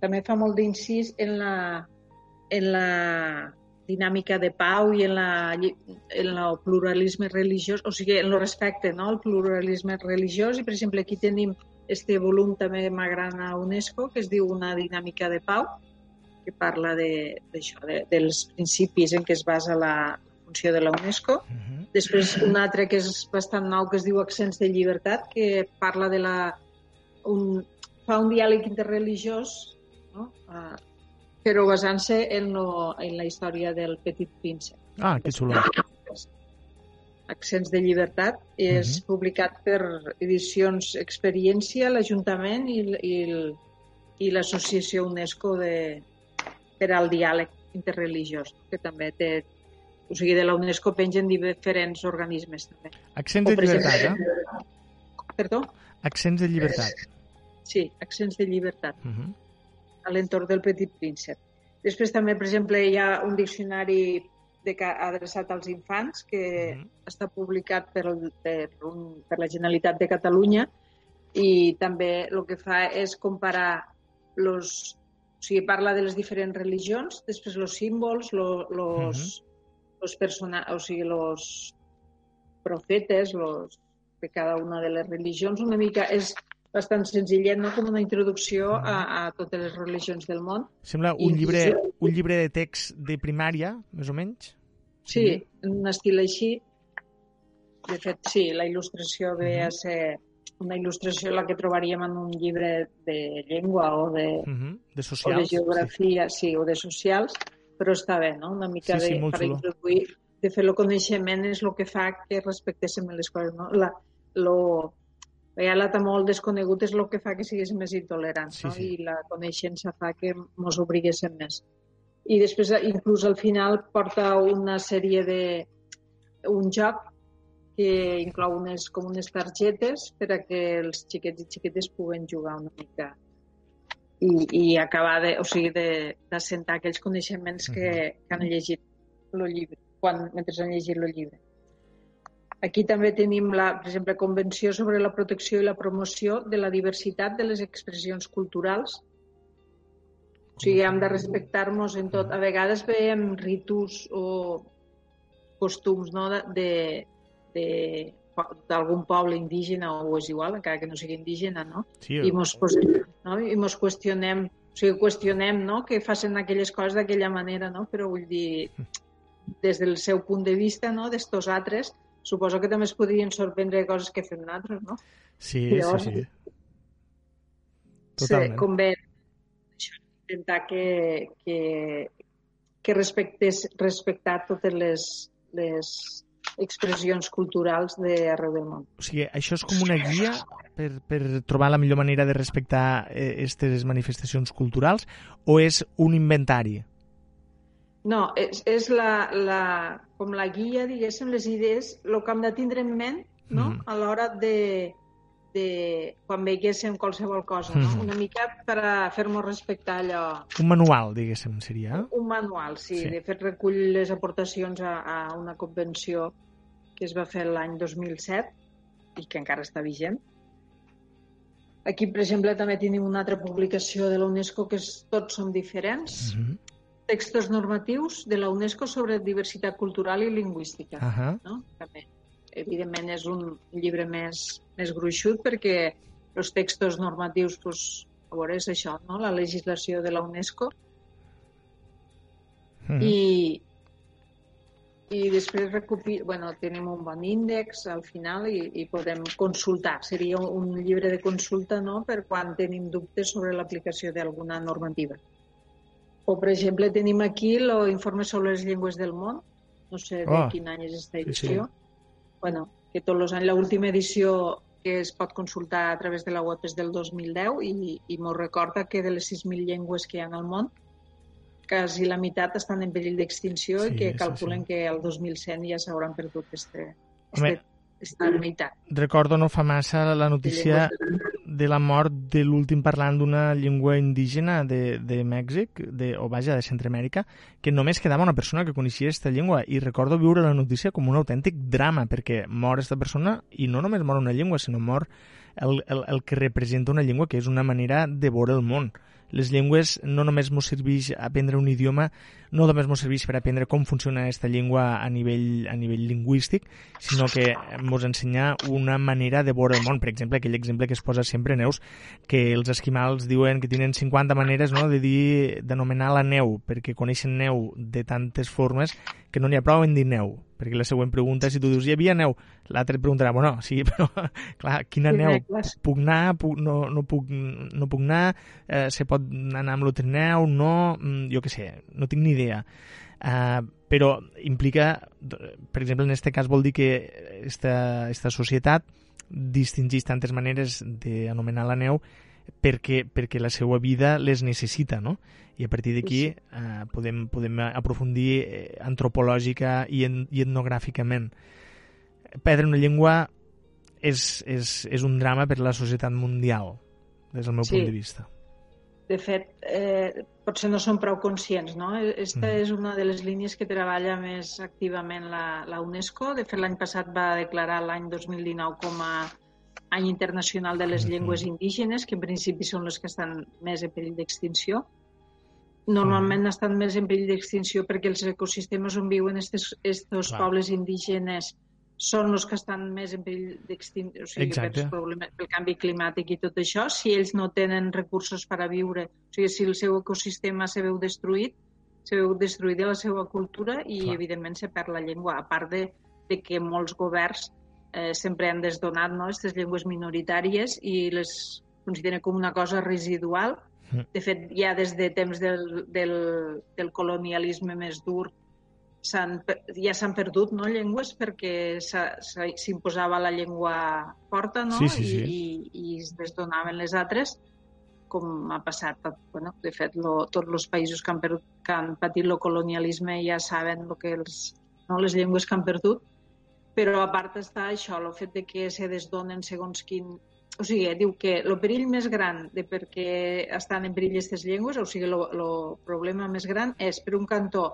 també fa molt d'incís en la, en la dinàmica de pau i en, la, en el pluralisme religiós, o sigui, en el respecte no? al pluralisme religiós. I, per exemple, aquí tenim este volum també Magrana UNESCO, que es diu Una dinàmica de pau, que parla d'això, de, de, dels principis en què es basa la funció de la UNESCO. Uh -huh. Després, un altre que és bastant nou, que es diu Accents de llibertat, que parla de la... Un, fa un diàleg interreligiós no? Uh, però basant-se en, lo, en la història del Petit Príncep. Ah, que xulo. Accents de llibertat és uh -huh. publicat per Edicions Experiència, l'Ajuntament i, i, i l'Associació UNESCO de, per al diàleg interreligiós, que també té o sigui, de la UNESCO pengen diferents organismes també. Accents de llibertat, eh? Perdó? Accents de llibertat. Sí, accents de llibertat. Uh -huh a l'entorn del Petit Príncep. Després també, per exemple, hi ha un diccionari de, adreçat als infants que mm -hmm. està publicat per, per, un, per la Generalitat de Catalunya i també el que fa és comparar los, o sigui, parla de les diferents religions, després els símbols, los, los, mm -hmm. los persona, o sigui, los profetes, los, de cada una de les religions, una mica és bastant senzillet, no? com una introducció a, a totes les religions del món. Sembla un, llibre, un llibre de text de primària, més o menys? Sí, en un estil així. De fet, sí, la il·lustració ve a ser una il·lustració la que trobaríem en un llibre de llengua o de, uh -huh. de, socials, o de geografia, sí. sí, o de socials, però està bé, no? Una mica sí, sí, de, per introduir, de fer el coneixement és el que fa que respectéssim les coses, no? La, lo, la molt desconegut és el que fa que siguéssim més intolerants, sí, no? Sí. I la coneixença fa que ens obriguéssim més. I després, inclús al final, porta una sèrie de... un joc que inclou unes, com unes targetes per a que els xiquets i xiquetes puguen jugar una mica i, i acabar de, o sigui, d'assentar aquells coneixements que, que han llegit el llibre, quan, mentre han llegit el llibre. Aquí també tenim, la, per exemple, Convenció sobre la protecció i la promoció de la diversitat de les expressions culturals. O sigui, hem de respectar-nos en tot. A vegades veiem ritus o costums no, de, d'algun poble indígena o és igual, encara que no sigui indígena, no? Sí, I mos, no? I mos qüestionem, o sigui, qüestionem no? que facin aquelles coses d'aquella manera, no? però vull dir, des del seu punt de vista, no? d'estos altres, suposo que també es podrien sorprendre coses que fem nosaltres, no? Sí, llavors, sí, sí. Totalment. Sí, convé intentar que, que, que respectes, respectar totes les, les expressions culturals d'arreu del món. O sigui, això és com una guia per, per trobar la millor manera de respectar aquestes eh, manifestacions culturals o és un inventari? No, és, és la, la, com la guia, diguéssim, les idees, el que hem de tindre en ment no? Mm. a l'hora de, de quan veiéssim qualsevol cosa, no? Mm. una mica per a fer-nos respectar allò. Un manual, diguéssim, seria? Un manual, sí. sí. De fet, recull les aportacions a, a una convenció que es va fer l'any 2007 i que encara està vigent. Aquí, per exemple, també tenim una altra publicació de la UNESCO que és Tots som diferents, uh mhm. Textos normatius de la UNESCO sobre diversitat cultural i lingüística. Uh -huh. no? També. Evidentment és un llibre més, més gruixut perquè els textos normatius, doncs, a veure, és això, no? la legislació de la UNESCO. Uh. -huh. I, i després recupi... bueno, tenim un bon índex al final i, i podem consultar. Seria un llibre de consulta no? per quan tenim dubtes sobre l'aplicació d'alguna normativa. O, per exemple, tenim aquí l'informe sobre les llengües del món. No sé de oh, quin any és aquesta edició. Sí, sí. Bueno, que tots els anys l'última edició que es pot consultar a través de la web és del 2010 i, i m'ho recorda que de les 6.000 llengües que hi ha al món, quasi la meitat estan en perill d'extinció sí, i que calculen sí, sí. que el 2100 ja s'hauran perdut este, este, esta meitat. Recordo no fa massa la notícia de la mort. de l'últim parlant d'una llengua indígena de, de Mèxic, de, o vaja, de Centroamèrica, que només quedava una persona que coneixia aquesta llengua. I recordo viure la notícia com un autèntic drama perquè mor aquesta persona i no només mor una llengua, sinó mor el, el, el que representa una llengua que és una manera de veure el món les llengües no només ens serveix aprendre un idioma, no només ens serveix per aprendre com funciona aquesta llengua a nivell, a nivell lingüístic, sinó que ens ensenya una manera de veure el món. Per exemple, aquell exemple que es posa sempre, Neus, que els esquimals diuen que tenen 50 maneres no, de dir d'anomenar la neu, perquè coneixen neu de tantes formes que no n'hi ha prou en dir neu perquè la següent pregunta, si tu dius, hi havia neu, l'altre et preguntarà, bueno, sí, *laughs* però, clar, quina sí, neu? Puc anar, puc, no, no, puc, no puc anar, eh, se pot anar amb l'otrineu, no, mm, jo què sé, no tinc ni idea. Uh, però implica, per exemple, en aquest cas vol dir que esta, esta societat distingeix tantes maneres d'anomenar la neu perquè, perquè la seva vida les necessita, no? I a partir d'aquí sí. eh, podem, podem aprofundir eh, antropològica i, en, i etnogràficament. Perdre una llengua és, és, és un drama per a la societat mundial, des del meu sí. punt de vista. De fet, eh, potser no som prou conscients, no? Esta mm. és una de les línies que treballa més activament la, la UNESCO. De fet, l'any passat va declarar l'any 2019 com a any internacional de les llengües indígenes, que en principi són les que estan més en perill d'extinció. Normalment estan més en perill d'extinció perquè els ecosistemes on viuen aquests pobles indígenes són els que estan més en perill d'extinció, o sigui, per problemes, pel canvi climàtic i tot això. Si ells no tenen recursos per a viure, o sigui, si el seu ecosistema se veu destruït, se veu destruïda la seva cultura i, Clar. evidentment, se perd la llengua, a part de, de que molts governs eh, sempre han desdonat no, aquestes llengües minoritàries i les consideren com una cosa residual. Mm. De fet, ja des de temps del, del, del colonialisme més dur ja s'han perdut no, llengües perquè s'imposava la llengua forta no? sí, sí, sí. I, i, es desdonaven les altres com ha passat. Bueno, de fet, lo, tots els països que han, per, que han patit el colonialisme ja saben lo que els, no, les llengües que han perdut, però a part està això, el fet de que se desdonen segons quin... O sigui, diu que el perill més gran de perquè estan en perill aquestes llengües, o sigui, el problema més gran és, per un cantó,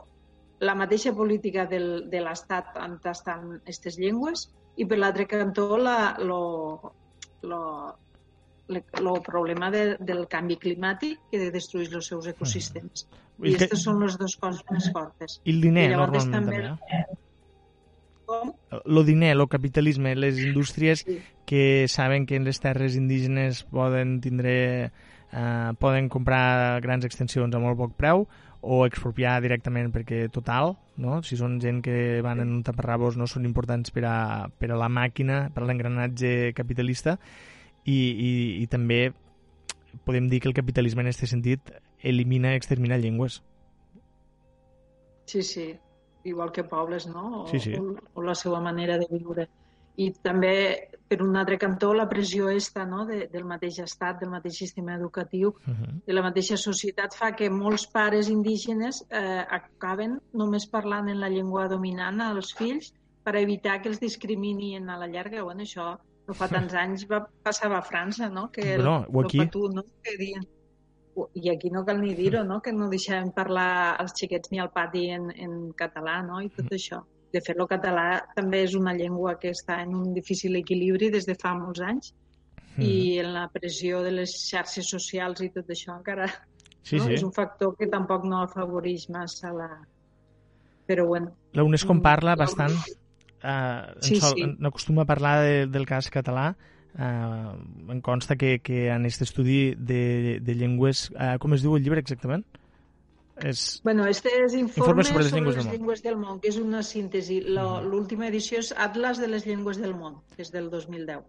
la mateixa política del, de l'Estat on estan aquestes llengües i per l'altre cantó la, lo, lo, el problema de, del canvi climàtic que destrueix els seus ecosistemes. Mm. I aquestes són les dues coses més fortes. I el diner, I normalment, també eh? Com? El diner, el capitalisme, les indústries sí. que saben que en les terres indígenes poden tindre eh, poden comprar grans extensions a molt poc preu o expropiar directament perquè total, no? si són gent que van en un taparrabos no són importants per a, per a la màquina, per a l'engranatge capitalista i, i, i també podem dir que el capitalisme en aquest sentit elimina i extermina llengües. Sí, sí, igual que pobles, no? O, sí, sí. O, o la seva manera de viure. I també, per un altre cantó, la pressió esta no? de, del mateix estat, del mateix sistema educatiu, uh -huh. de la mateixa societat, fa que molts pares indígenes eh, acaben només parlant en la llengua dominant als fills per evitar que els discriminin a la llarga. Bueno, això no fa tants *laughs* anys va, passava a França, no? Que el, no, o aquí... El patú, no? Que dien, i aquí no cal ni dir-ho, no? que no deixaven parlar als xiquets ni al pati en, en català, no? i tot això. De fet, el català també és una llengua que està en un difícil equilibri des de fa molts anys mm. i en la pressió de les xarxes socials i tot això encara sí, no? sí. és un factor que tampoc no afavoreix massa la... Però bueno... La UNESCO en parla bastant eh, sí, sol, sí. n'acostuma a parlar de, del cas català, eh, em consta que, que en aquest estudi de, de llengües... Eh, com es diu el llibre exactament? És... Bueno, este és informe, informe sobre les, llengües, les del llengües del món, que és una síntesi. Mm. L'última edició és Atlas de les llengües del món, que és del 2010.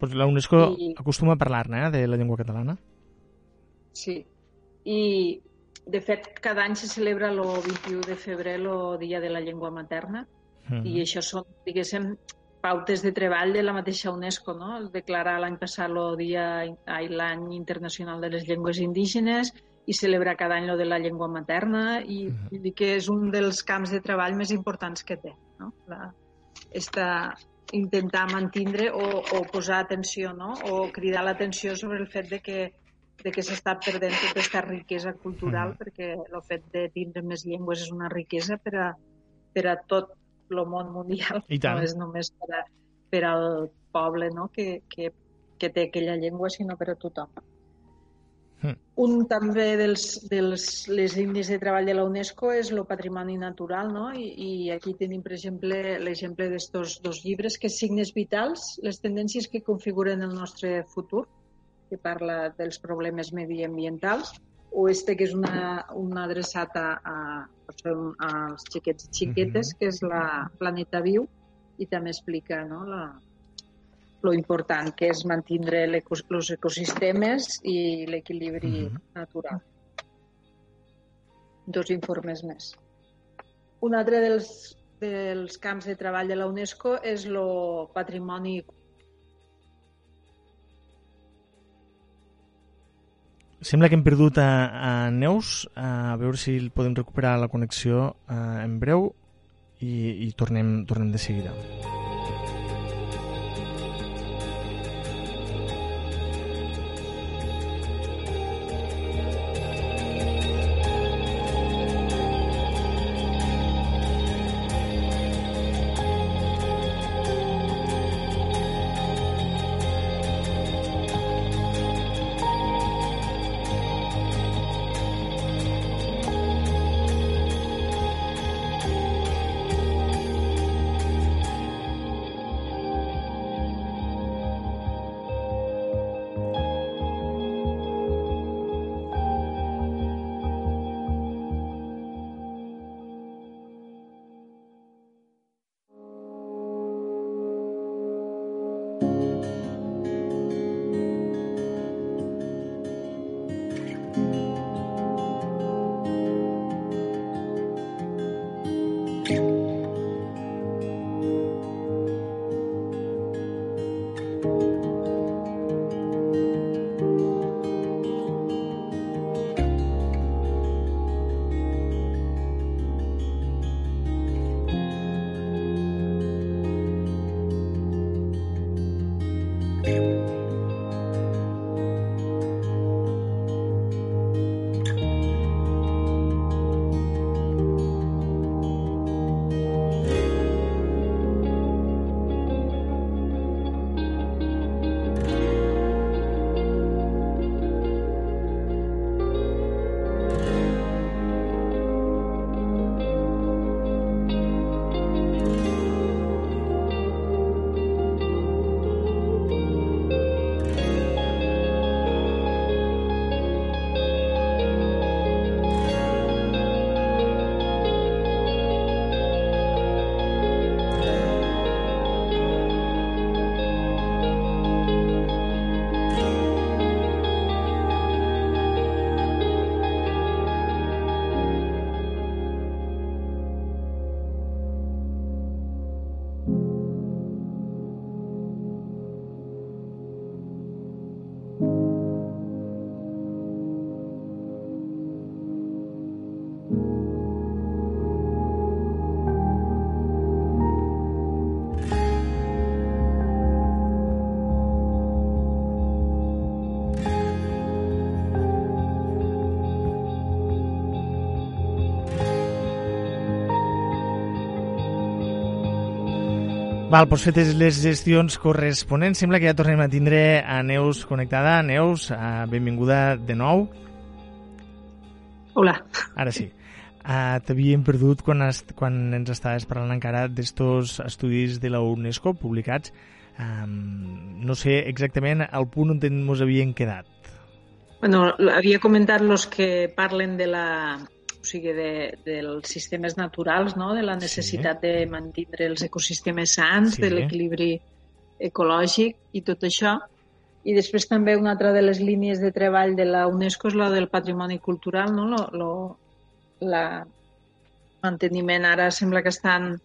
Pues la UNESCO I... acostuma a parlar-ne, eh, de la llengua catalana. Sí. I, de fet, cada any se celebra el 21 de febrer el Dia de la Llengua Materna, -huh. I això són, diguéssim, pautes de treball de la mateixa UNESCO, no? El declarar l'any passat el dia, l'any internacional de les llengües indígenes i celebrar cada any lo de la llengua materna i, uh -huh. i dir que és un dels camps de treball més importants que té, no? La, esta, intentar mantindre o, o posar atenció, no? O cridar l'atenció sobre el fet de que de que s'està perdent tota aquesta riquesa cultural, -huh. perquè el fet de tindre més llengües és una riquesa per a, per a tot el món mundial, no és només per, a, per al poble no? que, que, que té aquella llengua, sinó per a tothom. Mm. Un també dels, dels les línies de treball de la UNESCO és el patrimoni natural, no? I, i aquí tenim, per exemple, l'exemple d'estos dos llibres, que Signes Vitals, les tendències que configuren el nostre futur, que parla dels problemes mediambientals, o este que és una, una adreçat a, a, als xiquets i xiquetes, uh -huh. que és la Planeta Viu, i també explica no, la, lo important que és mantindre els ecosistemes i l'equilibri uh -huh. natural. Dos informes més. Un altre dels, dels camps de treball de la UNESCO és el patrimoni Sembla que hem perdut a, a Neus, a veure si podem recuperar la connexió eh, en breu i, i tornem, tornem de seguida. Val, doncs fetes les gestions corresponents, sembla que ja tornem a tindre a Neus connectada. Neus, uh, benvinguda de nou. Hola. Ara sí. Uh, T'havíem perdut quan, est quan ens estaves parlant encara d'estos estudis de la UNESCO publicats. Um, no sé exactament al punt on ens havien quedat. Bueno, havia comentat los que parlen de la o sigui, de, dels sistemes naturals, no? de la necessitat sí. de mantenir els ecosistemes sants, sí. de l'equilibri ecològic i tot això. I després també una altra de les línies de treball de la UNESCO és la del patrimoni cultural, no? Lo, lo, la manteniment ara sembla que estan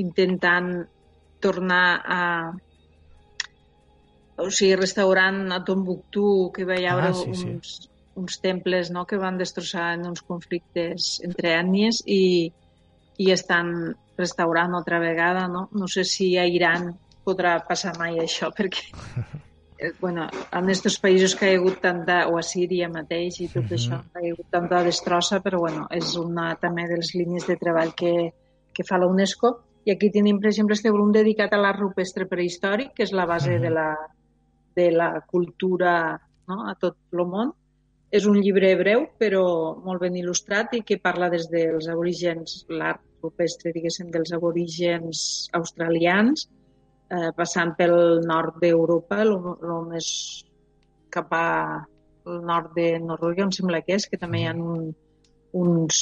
intentant tornar a o sigui, restaurant a Tombuctú, que va hi haure ah, sí, uns, sí uns temples no, que van destrossar en uns conflictes entre ètnies i, i estan restaurant altra vegada. No? no sé si a Iran podrà passar mai això, *laughs* perquè eh, bueno, en aquests països que hi ha hagut tanta, o a Síria mateix i tot uh -huh. això, hi ha hagut tanta destrossa, però bueno, és una també de les línies de treball que, que fa la UNESCO. I aquí tenim, per exemple, este volum dedicat a l'art rupestre prehistòric, que és la base uh -huh. de, la, de la cultura no? a tot el món, és un llibre breu, però molt ben il·lustrat i que parla des dels aborígens, l'art rupestre, diguéssim, dels aborígens australians, eh, passant pel nord d'Europa, el més cap al nord de Noruega, em sembla que és, que també hi ha un, uns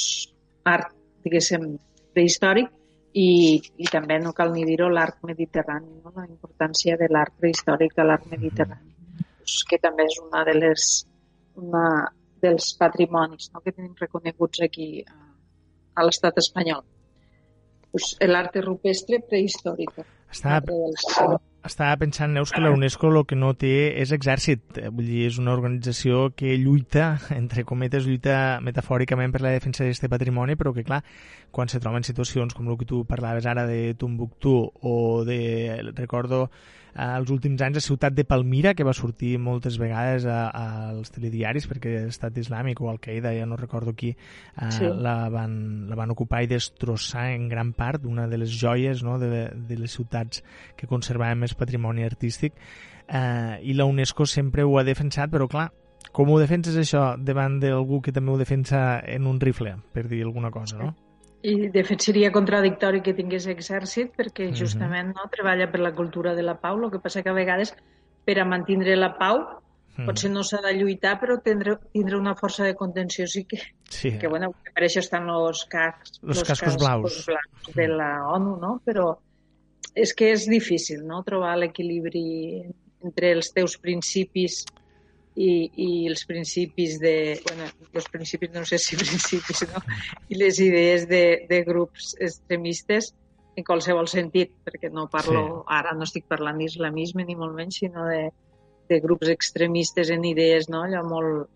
art, diguéssim, prehistòric, i, i també, no cal ni dir-ho, l'art mediterrani, no? la importància de l'art prehistòric a l'art mediterrani, pues, que també és una de les una dels patrimonis no, que tenim reconeguts aquí a, a l'estat espanyol. Pues, L'arte rupestre prehistòrica. Estava, estava pensant, Neus, que la UNESCO el que no té és exèrcit. Eh, vull dir, és una organització que lluita, entre cometes, lluita metafòricament per la defensa d'aquest patrimoni, però que, clar, quan se troben situacions com el que tu parlaves ara de Tombuctú o de, recordo, als últims anys a Ciutat de Palmira, que va sortir moltes vegades als telediaris perquè l'Estat Islàmic o Al-Qaeda, ja no recordo qui, eh, sí. la, van, la van ocupar i destrossar en gran part una de les joies no, de, de les ciutats que conservaven més patrimoni artístic eh, i la UNESCO sempre ho ha defensat, però clar, com ho defenses això davant d'algú que també ho defensa en un rifle, per dir alguna cosa, no? I de fet seria contradictori que tingués exèrcit perquè mhm. justament no treballa per la cultura de la pau, el que passa que a vegades per a mantenir la pau mm. potser no s'ha de lluitar però tindre, tindre una força de contenció sí que, sí. que bueno, per això estan els cascs, los, los cascos, cascos blaus. blaus de la ONU, no? però és que és difícil no? trobar l'equilibri entre els teus principis i, i els principis de... Bueno, els principis, no sé si *laughs* principis, no? I les idees de, de grups extremistes en qualsevol sentit, perquè no parlo, sí. ara no estic parlant d'islamisme ni molt menys, sinó de, de grups extremistes en idees, no? Allò molt,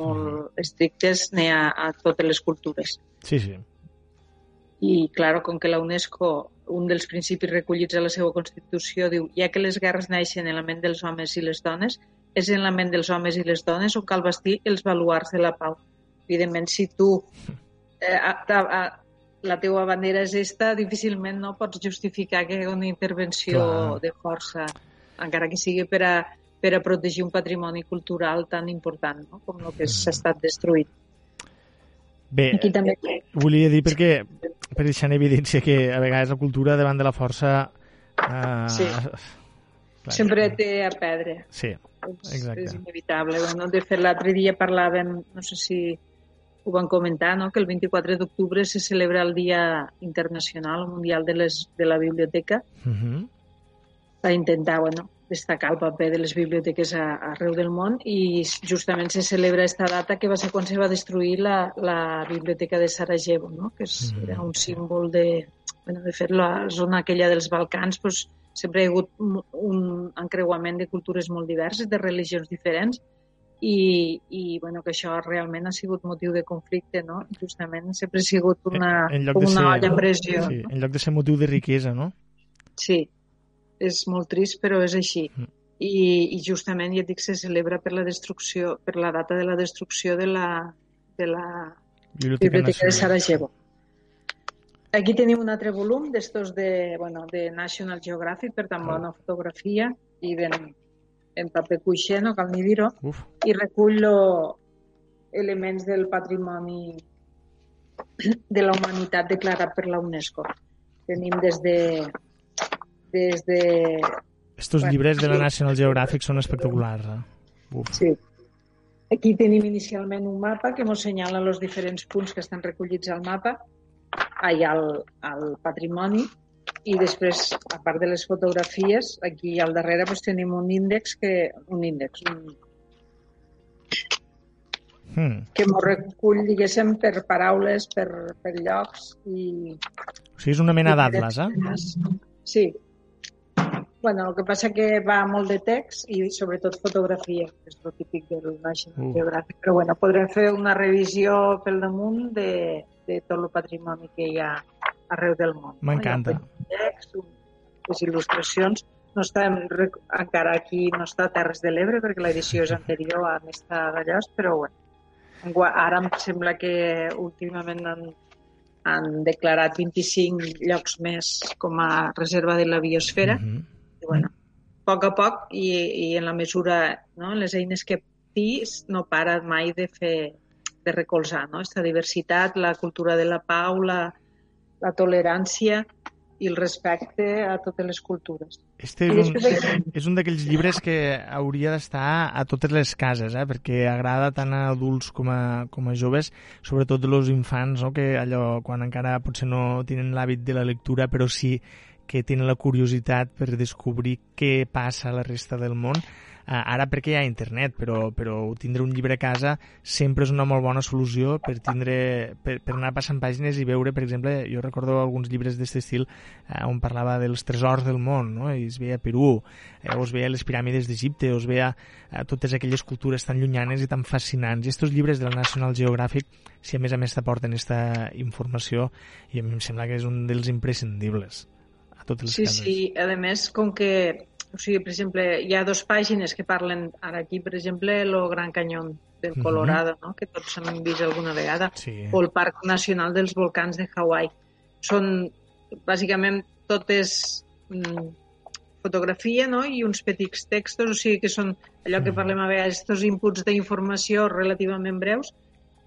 molt mm. estrictes n'hi ha a totes les cultures. Sí, sí. I, clar, com que la UNESCO, un dels principis recollits a la seva Constitució, diu ja que les guerres naixen en la ment dels homes i les dones, és en la ment dels homes i les dones on cal vestir els baluars de la pau. Evidentment, si tu eh, a, a, la teua bandera és esta, difícilment no pots justificar que una intervenció Clar. de força, encara que sigui per a, per a protegir un patrimoni cultural tan important no? com el que mm. s'ha estat destruït. Bé, Aquí també... volia dir perquè, per deixar en evidència que a vegades la cultura davant de la força eh, sí. Clar, sempre té a perdre. Sí, Exacte. és inevitable. Bueno, de fet, l'altre dia parlàvem, no sé si ho van comentar, no? que el 24 d'octubre se celebra el Dia Internacional Mundial de, les, de la Biblioteca uh. -huh. per intentar bueno, destacar el paper de les biblioteques a, arreu del món i justament se celebra aquesta data que va ser quan se va destruir la, la biblioteca de Sarajevo, no? que és, uh mhm. -huh. era un símbol de... Bueno, de fet, la zona aquella dels Balcans pues, sempre hi ha hagut un encreuament de cultures molt diverses, de religions diferents, i, i bueno, que això realment ha sigut motiu de conflicte, no? Justament sempre ha sigut una, en, en com una ser, olla pressió. Sí, en lloc de ser motiu de riquesa, no? Sí, és molt trist, però és així. Mm. I, I justament, ja dic, se celebra per la destrucció, per la data de la destrucció de la, de la Biblioteca, Biblioteca de Sarajevo. Aquí tenim un altre volum d'estos de, bueno, de National Geographic, per tant, bona fotografia i ben, en paper cuixer, no cal ni dir-ho, i recull lo, elements del patrimoni de la humanitat declarat per la UNESCO. Tenim des de... Des de Estos bueno, llibres de la National Geographic són espectaculars. Eh? Uf. Sí. Aquí tenim inicialment un mapa que ens senyala els diferents punts que estan recollits al mapa, allà al, al patrimoni, i després, a part de les fotografies, aquí al darrere pues, tenim un índex, que, un índex, un, hmm. que m'ho recull, diguéssim, per paraules, per, per llocs i... O sigui, és una mena d'atlas, eh? Sí. Bueno, el que passa que va molt de text i sobretot fotografia, que és el típic del National uh. Geographic. Però bueno, podrem fer una revisió pel damunt de, de tot el patrimoni que hi ha arreu del món. M'encanta. No? Les il·lustracions. No està encara aquí, no està a Terres de l'Ebre perquè l'edició és anterior a estar d'allò, però bueno, Ara em sembla que últimament han, han declarat 25 llocs més com a reserva de la biosfera. Mm -hmm. I, bueno, a poc a poc i, i en la mesura, no, les eines que tens no para mai de fer de recolzar no? Esta diversitat, la cultura de la pau, la, la tolerància i el respecte a totes les cultures. Este és un, és un d'aquells llibres que hauria d'estar a totes les cases, eh? perquè agrada tant a adults com a, com a joves, sobretot els infants, no? que allò, quan encara potser no tenen l'hàbit de la lectura, però sí que tenen la curiositat per descobrir què passa a la resta del món, ara perquè hi ha internet, però, però tindre un llibre a casa sempre és una molt bona solució per, tindre, per, per anar passant pàgines i veure, per exemple, jo recordo alguns llibres d'aquest estil uh, on parlava dels tresors del món, no? i es veia Perú, eh, o es veia les piràmides d'Egipte, o es veia uh, totes aquelles cultures tan llunyanes i tan fascinants. I aquests llibres del National Geographic, si a més a més t'aporten aquesta informació, i a mi em sembla que és un dels imprescindibles a sí, cases. Sí, sí, a més, com que o sigui, per exemple, hi ha dues pàgines que parlen, ara aquí, per exemple, el Gran Canyón del mhm. Colorado, mm -hmm. no? que tots hem vist alguna vegada, sí. o el Parc Nacional dels Volcans de Hawaii. Són, bàsicament, totes mm, fotografia no? i uns petits textos, o sigui que són allò que mhm. parlem a vegades, aquests inputs d'informació relativament breus,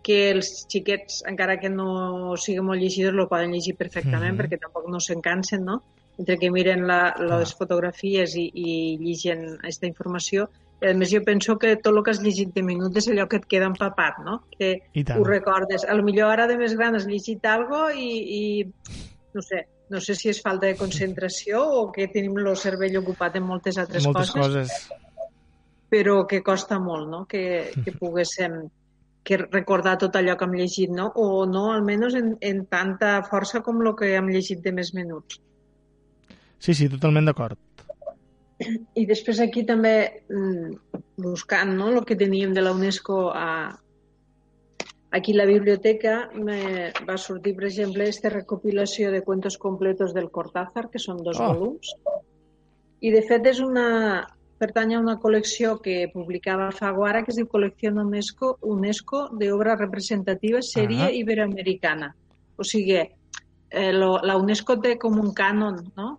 que els xiquets, encara que no sigui molt llegidors, lo poden llegir perfectament, mm -hmm. perquè tampoc no se'n cansen, no? Entre que miren la, les fotografies i, i lligen aquesta informació. I a més jo penso que tot el que has llegit de minut és allò que et queda empapat, no? Que ho recordes. A lo millor ara de més gran has llegit algo i, i no sé, no sé si és falta de concentració o que tenim el cervell ocupat en moltes altres moltes coses, coses. però que costa molt, no? Que, que poguéssim que recordar tot allò que hem llegit, no? O no, almenys en, en tanta força com el que hem llegit de més minuts. Sí, sí, totalment d'acord. I després aquí també, mm, buscant no, el que teníem de la UNESCO a, aquí a la biblioteca me va sortir, per exemple, aquesta recopilació de cuentos completos del Cortázar, que són dos oh. volums. I, de fet, és una, pertany a una col·lecció que publicava Faguara, que es diu Col·lecció UNESCO, UNESCO de obra representativa sèrie ah. iberoamericana. O sigui, eh, lo, la UNESCO té com un cànon, no?,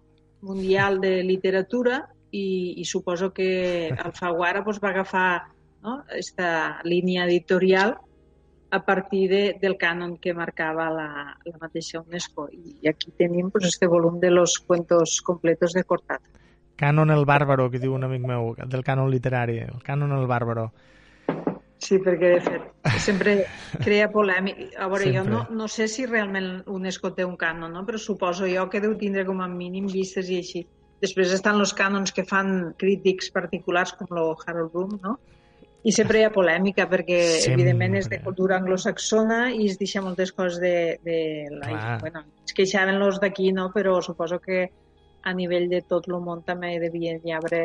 Mundial de Literatura i, i suposo que Alfaguara doncs, va agafar no, esta línia editorial a partir de, del cànon que marcava la, la mateixa UNESCO. I aquí tenim pues, este volum de los cuentos completos de Cortat. Cànon el bàrbaro, que diu un amic meu, del cànon literari, el cànon el bàrbaro. Sí, perquè de fet sempre crea polèmica. A veure, sempre. jo no, no sé si realment UNESCO té un cànon, no? però suposo jo que deu tindre com a mínim vistes i així. Després estan els cànons que fan crítics particulars com el Harold Bloom, no? I sempre hi ha polèmica perquè, sempre. evidentment, és de cultura anglosaxona i es deixa moltes coses de... de la... Bueno, es queixaven los d'aquí, no? Però suposo que a nivell de tot el món també devien hi haver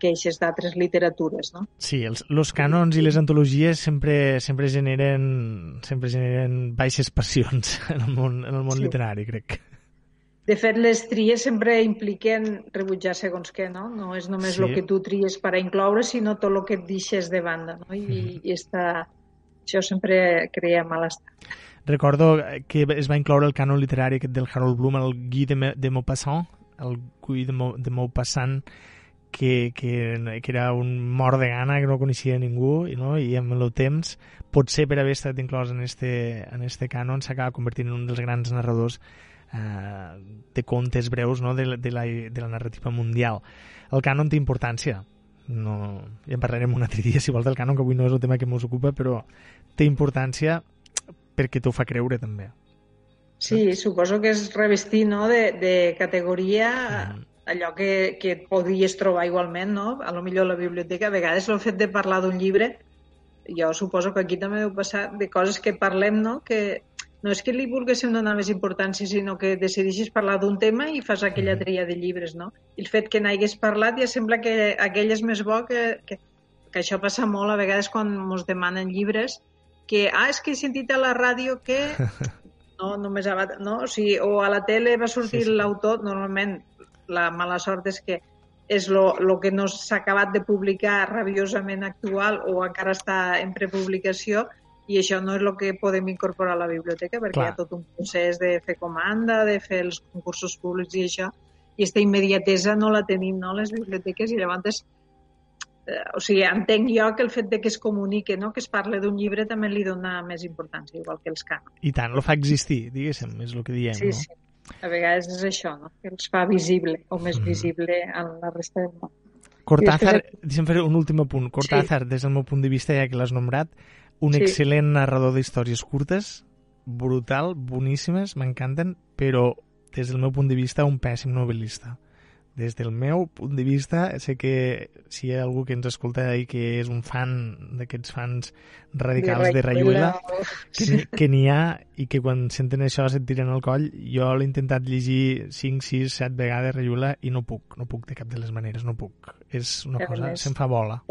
queixes d'altres literatures, no? Sí, els, els cànons i les antologies sempre, sempre, generen, sempre generen baixes passions *laughs* en el món, en el món sí. literari, crec. De fet, les tries sempre impliquen rebutjar segons què, no? No és només sí. el que tu tries per a incloure, sinó tot el que et deixes de banda, no? I, mm -hmm. i esta, això sempre crea malestar. Recordo que es va incloure el cànon literari del Harold Bloom, el Guy de, de Maupassant, el Guy de, Mo, de Maupassant, que, que, que era un mort de gana que no coneixia ningú i, no? i amb el temps, potser per haver estat inclòs en este, en este cànon s'acaba convertint en un dels grans narradors eh, de contes breus no? de, de, la, de la narrativa mundial. El cànon té importància, no, ja en parlarem un altre dia si vols del cànon, que avui no és el tema que ens ocupa, però té importància perquè t'ho fa creure també. Sí, suposo que és revestir no? de, de categoria mm. Allò que, que podies trobar igualment, no? A lo millor a la biblioteca. A vegades el fet de parlar d'un llibre, jo suposo que aquí també deu passar de coses que parlem, no? Que no és que li volguéssim donar més importància, sinó que decideixis parlar d'un tema i fas aquella tria de llibres, no? I el fet que n'hagués parlat ja sembla que aquell és més bo que, que, que això passa molt a vegades quan ens demanen llibres que, ah, és que he sentit a la ràdio que... *laughs* No, només a, no? O, sigui, o a la tele va sortir sí, sí. l'autor, normalment la mala sort és que és lo, lo que no s'ha acabat de publicar rabiosament actual o encara està en prepublicació i això no és el que podem incorporar a la biblioteca perquè Clar. hi ha tot un procés de fer comanda, de fer els concursos públics i això, i aquesta immediatesa no la tenim no, les biblioteques i llavors eh, o sigui, entenc jo que el fet de que es comunique, no? que es parle d'un llibre, també li dona més importància, igual que els cànons. I tant, lo fa existir, diguéssim, és el que diem, sí, no? Sí, a vegades és això, no? que els fa visible, o més mm. visible en la resta del món. Cortázar, després... deixa'm fer un últim punt. Cortázar, sí. des del meu punt de vista, ja que l'has nombrat, un sí. excel·lent narrador d'històries curtes, brutal, boníssimes, m'encanten, però des del meu punt de vista un pèssim novel·lista des del meu punt de vista, sé que si hi ha algú que ens escolta i que és un fan d'aquests fans radicals de Rayuela, que, que n'hi ha i que quan senten això se't tiren al coll, jo l'he intentat llegir 5, 6, 7 vegades Rayuela i no puc, no puc de cap de les maneres, no puc. És una cosa, se'm fa bola.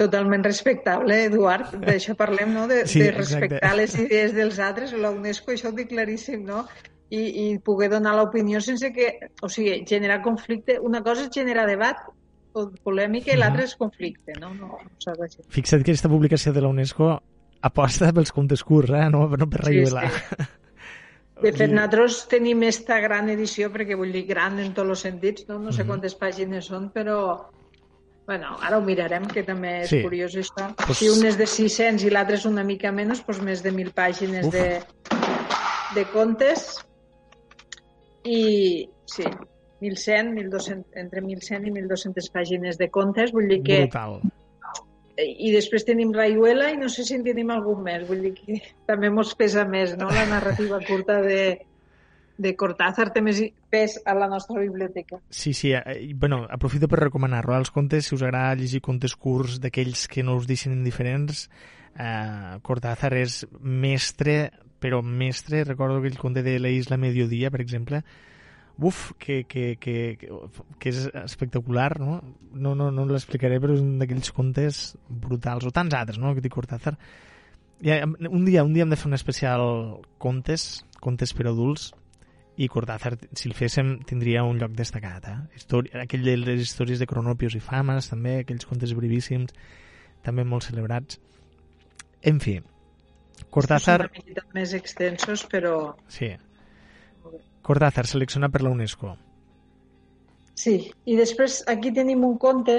Totalment respectable, Eduard. D'això parlem, no? De, sí, de respectar exacte. les idees dels altres. La UNESCO, això ho dic claríssim, no? I, i poder donar l'opinió sense que... O sigui, generar conflicte... Una cosa és generar debat o polèmica i l'altra és conflicte, no? no, no Fixa't que aquesta publicació de la UNESCO aposta pels contes curts, eh? no, no per revelar. Sí, sí. *laughs* De fet, nosaltres tenim esta gran edició, perquè vull dir gran en tots els sentits, no, no sé mm. quantes pàgines són, però bueno, ara ho mirarem, que també és sí. curiós això. Pues... Si un és de 600 i l'altre és una mica menys, doncs més de 1.000 pàgines de, de contes i sí, 1.100, 1.200, entre 1.100 i 1.200 pàgines de contes, vull dir que... Brutal. I després tenim Rayuela i no sé si en tenim algun més, vull dir que també mos pesa més, no?, la narrativa curta de, de Cortázar té més pes a la nostra biblioteca. Sí, sí, eh, bueno, aprofito per recomanar-lo als contes, si us agrada llegir contes curts d'aquells que no us deixen indiferents, eh, Cortázar és mestre però mestre, recordo aquell conte de la Isla Mediodía, per exemple, uf, que, que, que, que és espectacular, no? No, no, no l'explicaré, però és un d'aquells contes brutals, o tants altres, no?, que té Cortázar. Ja, un dia, un dia hem de fer un especial contes, contes per adults, i Cortázar, si el féssim, tindria un lloc destacat. Eh? Història, aquell de les històries de Cronopios i Fames, també, aquells contes brevíssims, també molt celebrats. En fi, Cortázar... Són més extensos, però... Sí. Cortázar, seleccionat per la UNESCO. Sí, i després aquí tenim un conte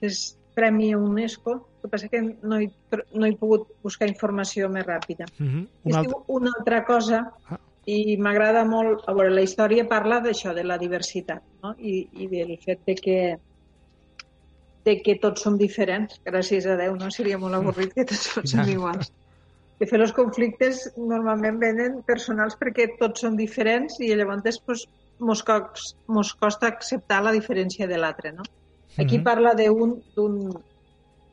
que és Premi UNESCO, el que passa que no he, no he pogut buscar informació més ràpida. Uh mhm. -huh. una altra... una altra cosa ah. i m'agrada molt... A veure, la història parla d'això, de la diversitat, no? I, i del fet de que de que tots som diferents, gràcies a Déu, no? Seria molt avorrit que tots fossin iguals. De fet, els conflictes normalment venen personals perquè tots són diferents i llavors pues, mos, mos costa acceptar la diferència de l'altre, no? Aquí mm -hmm. parla d'un, d'un,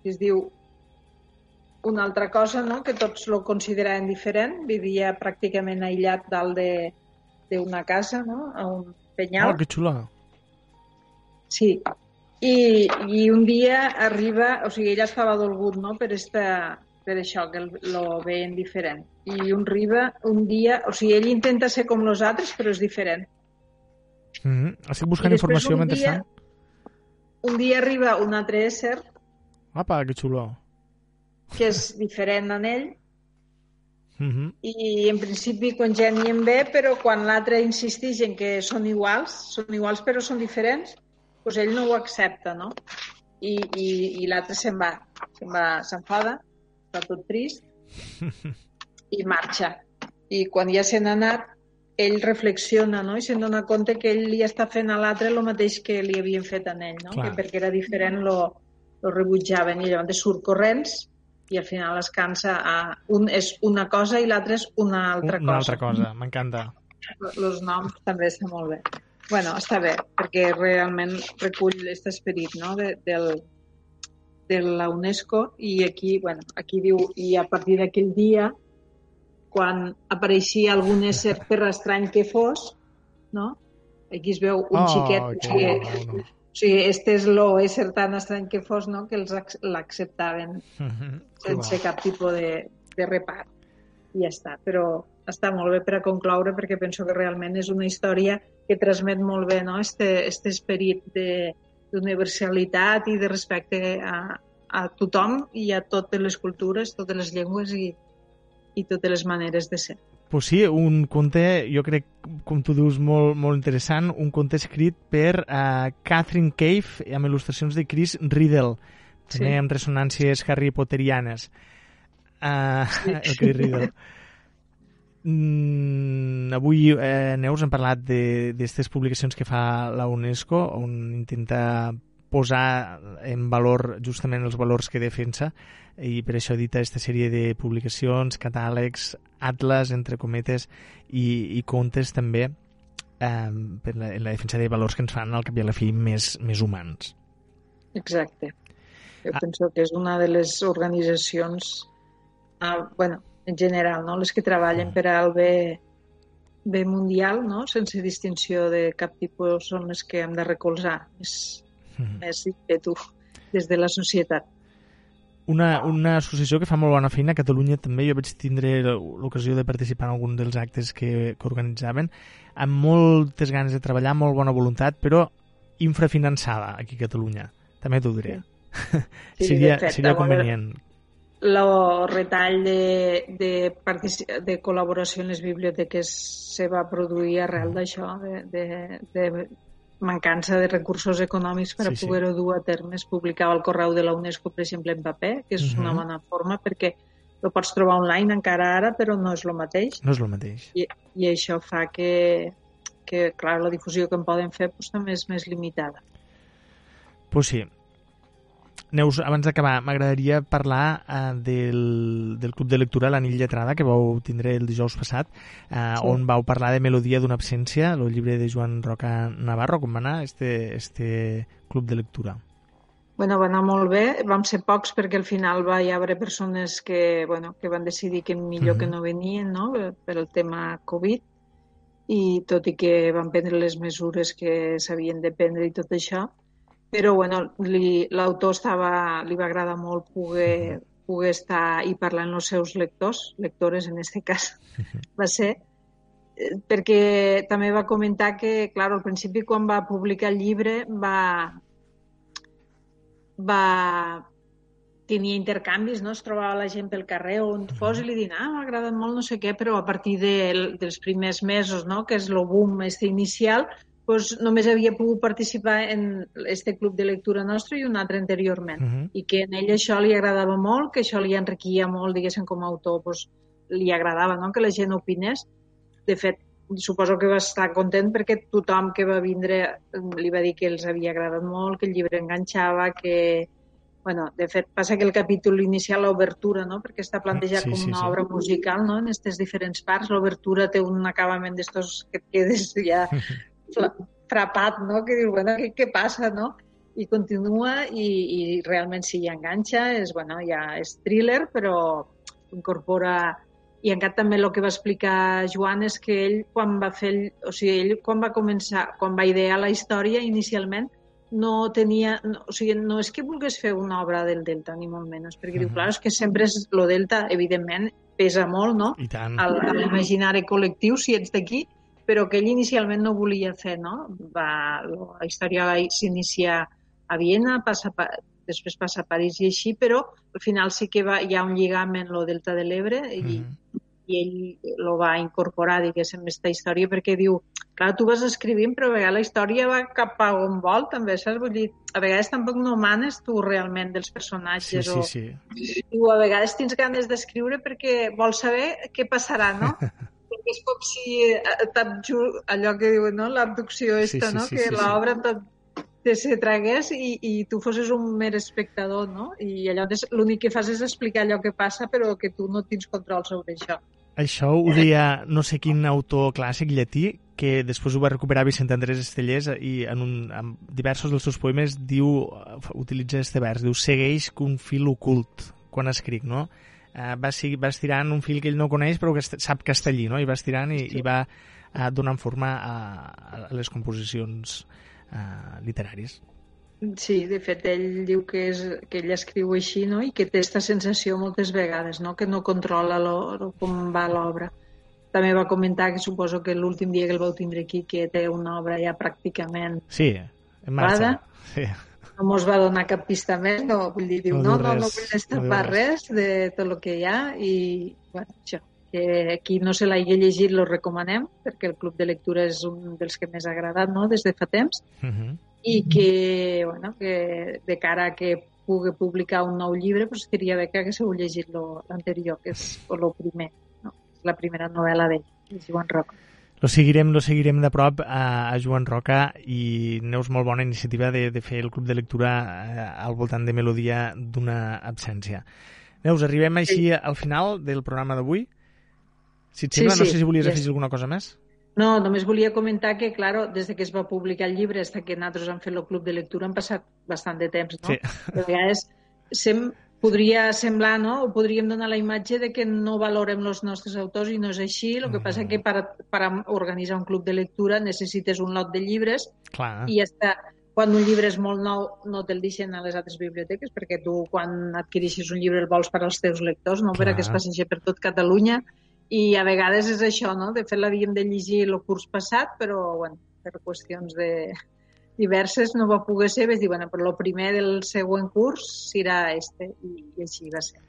es diu una altra cosa, no? que tots lo consideraven diferent, vivia pràcticament aïllat dalt d'una casa, no? a un penyal. Oh, que xula! Sí, i, i un dia arriba, o sigui, ella estava dolgut no? per esta, per això que lo veien diferent. I un riba un dia... O sigui, ell intenta ser com els altres, però és diferent. Mm -hmm. Estic buscant informació un mentrestant. Dia, un dia arriba un altre ésser... Apa, que xulo. que és diferent en ell, Uh -huh. i en principi congenien bé, però quan l'altre insisteix en que són iguals, són iguals però són diferents, doncs ell no ho accepta, no? I, i, i l'altre se'n va, se'n va, s'enfada, està tot trist, i marxa. I quan ja se n'ha anat, ell reflexiona no? i se'n dona compte que ell li està fent a l'altre el mateix que li havien fet a ell, no? que perquè era diferent lo, lo rebutjaven i llavors surt corrents i al final es cansa a... Un és una cosa i l'altre és una altra una cosa. Una altra cosa, m'encanta. Els noms també estan molt bé. bueno, està bé, perquè realment recull aquest esperit no? de, del, de la UNESCO i aquí, bueno, aquí diu i a partir d'aquell dia quan apareixia algun ésser per estrany que fos, no? Aquí es veu un oh, xiquet, o sigui, no, no. O sigui, este és lo ésser tan estrany que fos, no?, que els l'acceptaven *laughs* uh -huh. sense wow. cap tipus de, de repart. I ja està. Però està molt bé per a concloure perquè penso que realment és una història que transmet molt bé no? este, este esperit d'universalitat i de respecte a, a tothom i a totes les cultures, totes les llengües i, i totes les maneres de ser. Pues sí, un conte, jo crec, com tu dius, molt, molt interessant, un conte escrit per uh, Catherine Cave amb il·lustracions de Chris Riddle, també sí. amb ressonàncies Harry Potterianes. Uh, sí. *laughs* el Chris Riddle. *laughs* Mm, avui, eh, Neus, hem parlat d'aquestes publicacions que fa la UNESCO, on intenta posar en valor justament els valors que defensa i per això edita aquesta sèrie de publicacions, catàlegs, atles, entre cometes, i, i contes també eh, per la, la defensa de valors que ens fan al cap i a la fi més, més humans. Exacte. Jo ah. penso que és una de les organitzacions, ah, bueno, en general, no? les que treballen mm. per al bé, bé mundial, no? sense distinció de cap tipus, són les que hem de recolzar. És, mm. més que tu, des de la societat. Una, una associació que fa molt bona feina a Catalunya també, jo vaig tindre l'ocasió de participar en algun dels actes que, que organitzaven, amb moltes ganes de treballar, molt bona voluntat, però infrafinançada aquí a Catalunya, també t'ho diré. Sí, *laughs* seria, fet, seria convenient. El retall de, de, de col·laboració en les biblioteques se va produir arrel d'això, de, de, de mancança de recursos econòmics per a sí, poder-ho dur a terme. Es publicava el correu de la UNESCO, per exemple, en paper, que és uh -huh. una mhm. bona forma perquè ho pots trobar online encara ara, però no és el mateix. No és el mateix. I, i això fa que, que, clar, la difusió que en poden fer pues, també és més limitada. Pues sí, Neus, abans d'acabar, m'agradaria parlar uh, del, del Club de Lectura l'Anil Lletrada, que vau tindre el dijous passat, uh, sí. on vau parlar de Melodia d'una absència, el llibre de Joan Roca Navarro. Com va anar este, este Club de Lectura? Bueno, va anar molt bé. Vam ser pocs perquè al final va hi haver persones que, bueno, que van decidir que millor uh -huh. que no venien no? per el tema Covid i tot i que van prendre les mesures que s'havien de prendre i tot això, però bueno, l'autor estava, li va agradar molt poder, poder estar i parlar amb els seus lectors, lectores en aquest cas, *laughs* va ser eh, perquè també va comentar que, clar, al principi quan va publicar el llibre va, va tenia intercanvis, no? es trobava la gent pel carrer on fos i li diuen, ah, m'ha agradat molt no sé què, però a partir de, dels primers mesos, no? que és el boom este inicial, doncs només havia pogut participar en este club de lectura nostre i un altre anteriorment. Uh mhm. -huh. I que en ell això li agradava molt, que això li enriquia molt, diguéssim, com a autor, doncs, li agradava no? que la gent opinés. De fet, suposo que va estar content perquè tothom que va vindre li va dir que els havia agradat molt, que el llibre enganxava, que... Bueno, de fet, passa que el capítol inicial, l'obertura, no? perquè està plantejat sí, com una sí, obra musical, no? en aquestes diferents parts. L'obertura té un acabament d'estos que et quedes ja *laughs* frapat, no? Que dius, bueno, què, què passa, no? I continua i, i realment sí, enganxa, és, bueno, ja és thriller, però incorpora... I encara també el que va explicar Joan és que ell, quan va fer... O sigui, ell, quan va començar, quan va idear la història inicialment, no tenia... No, o sigui, no és que volgués fer una obra del Delta, ni molt menys, perquè uh -huh. diu, clar, és que sempre és... Lo Delta, evidentment, pesa molt, no? I tant. Al, a l'imaginari col·lectiu, si ets d'aquí, però que ell inicialment no volia fer, no? Va, la història s'inicia a Viena, passa després passa a París i així, però al final sí que va, hi ha un lligam en lo Delta de l'Ebre i, mm -hmm. i ell lo va incorporar, diguéssim, aquesta història, perquè diu, clar, tu vas escrivint, però a vegades la història va cap a on vol, també, saps? Vull dir, a vegades tampoc no manes tu realment dels personatges. Sí, o... sí, sí. Diu, a vegades tens ganes d'escriure perquè vols saber què passarà, no? *laughs* és com si eh, allò que diuen, no? l'abducció esta, sí, sí, no? Sí, que sí, l'obra sí. tot te se tragués i, i tu fossis un mer espectador, no? I allò l'únic que fas és explicar allò que passa, però que tu no tens control sobre això. Això ho deia no sé quin autor clàssic llatí, que després ho va recuperar Vicent Andrés Estellers i en, un, en diversos dels seus poemes diu, utilitza este vers, diu segueix un fil ocult quan escric, no? Uh, va, va estirant un fil que ell no coneix però que sap castellí, no? I va estirant i, sí. i va uh, donant forma a, a les composicions eh, literaris. Sí, de fet, ell diu que, és, que ell escriu així no? i que té aquesta sensació moltes vegades, no? que no controla lo, com va l'obra. També va comentar que suposo que l'últim dia que el vau tindre aquí que té una obra ja pràcticament... Sí, en marxa. Sí. No mos va donar cap pista més, no, vull dir, diu, no, no, no, no vull destapar no res. res de tot el que hi ha i, bueno, això, que qui no se l'hagi llegit lo recomanem, perquè el Club de Lectura és un dels que més ha agradat no? des de fa temps, uh. -huh. i que, bueno, que de cara a que pugui publicar un nou llibre, pues, estaria bé que haguéssiu llegit l'anterior, que és el primer, no? és la primera novel·la d'ell, de Joan Roca. Lo seguirem, lo seguirem de prop a, a Joan Roca i Neus, molt bona iniciativa de, de fer el club de lectura eh, al voltant de melodia d'una absència. Neus, arribem així al final del programa d'avui. Si et sembla, sí, sí. no sé si volies yes. afegir alguna cosa més. No, només volia comentar que, claro, des que es va publicar el llibre fins que nosaltres hem fet el club de lectura han passat bastant de temps, no? Sí. De vegades sem podria semblar, no? O podríem donar la imatge de que no valorem els nostres autors i no és així. El que mm. passa que per, per organitzar un club de lectura necessites un lot de llibres Clar. i està quan un llibre és molt nou no te'l deixen a les altres biblioteques perquè tu quan adquireixes un llibre el vols per als teus lectors, no? Clar. Per a que es passegi per tot Catalunya i a vegades és això, no? De fet, l'havíem de llegir el curs passat, però, bueno, per qüestions de diverses no va poder ser, vaig dir, bueno, però el primer del següent curs serà este, i, i així va ser.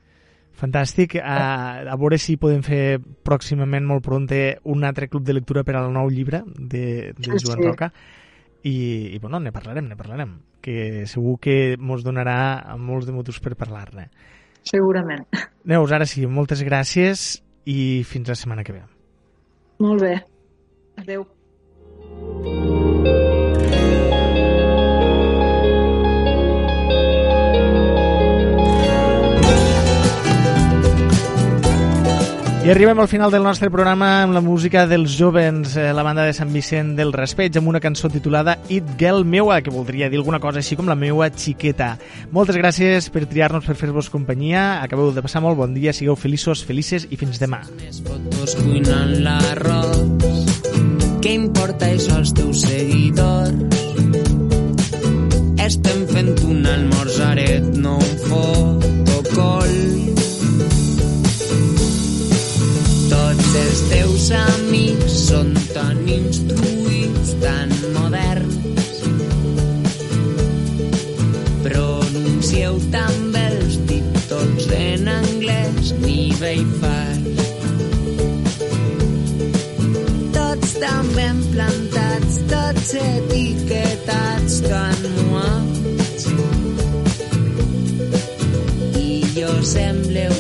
Fantàstic. A, a veure si podem fer pròximament, molt pronte, un altre club de lectura per al nou llibre de, de Joan sí. Roca. I, i bueno, ne parlarem, ne parlarem. Que segur que mos donarà molts de motius per parlar-ne. Segurament. Neus, ara sí, moltes gràcies i fins la setmana que ve. Molt bé. Adéu. I arribem al final del nostre programa amb la música dels jovens, eh, la banda de Sant Vicent del Raspeig, amb una cançó titulada It Girl Meua, que voldria dir alguna cosa així com la meua xiqueta. Moltes gràcies per triar-nos per fer-vos companyia. Acabeu de passar molt bon dia, sigueu feliços, felices i fins demà. Més cuinant l'arròs Què importa això als teus seguidors? Estem fent un almorzaret, no un fotocol els teus amics són tan instruïts, tan moderns. Pronuncieu també els títols en anglès, nivell fars. Tots tan ben plantats, tots etiquetats tan muats. I jo sembleu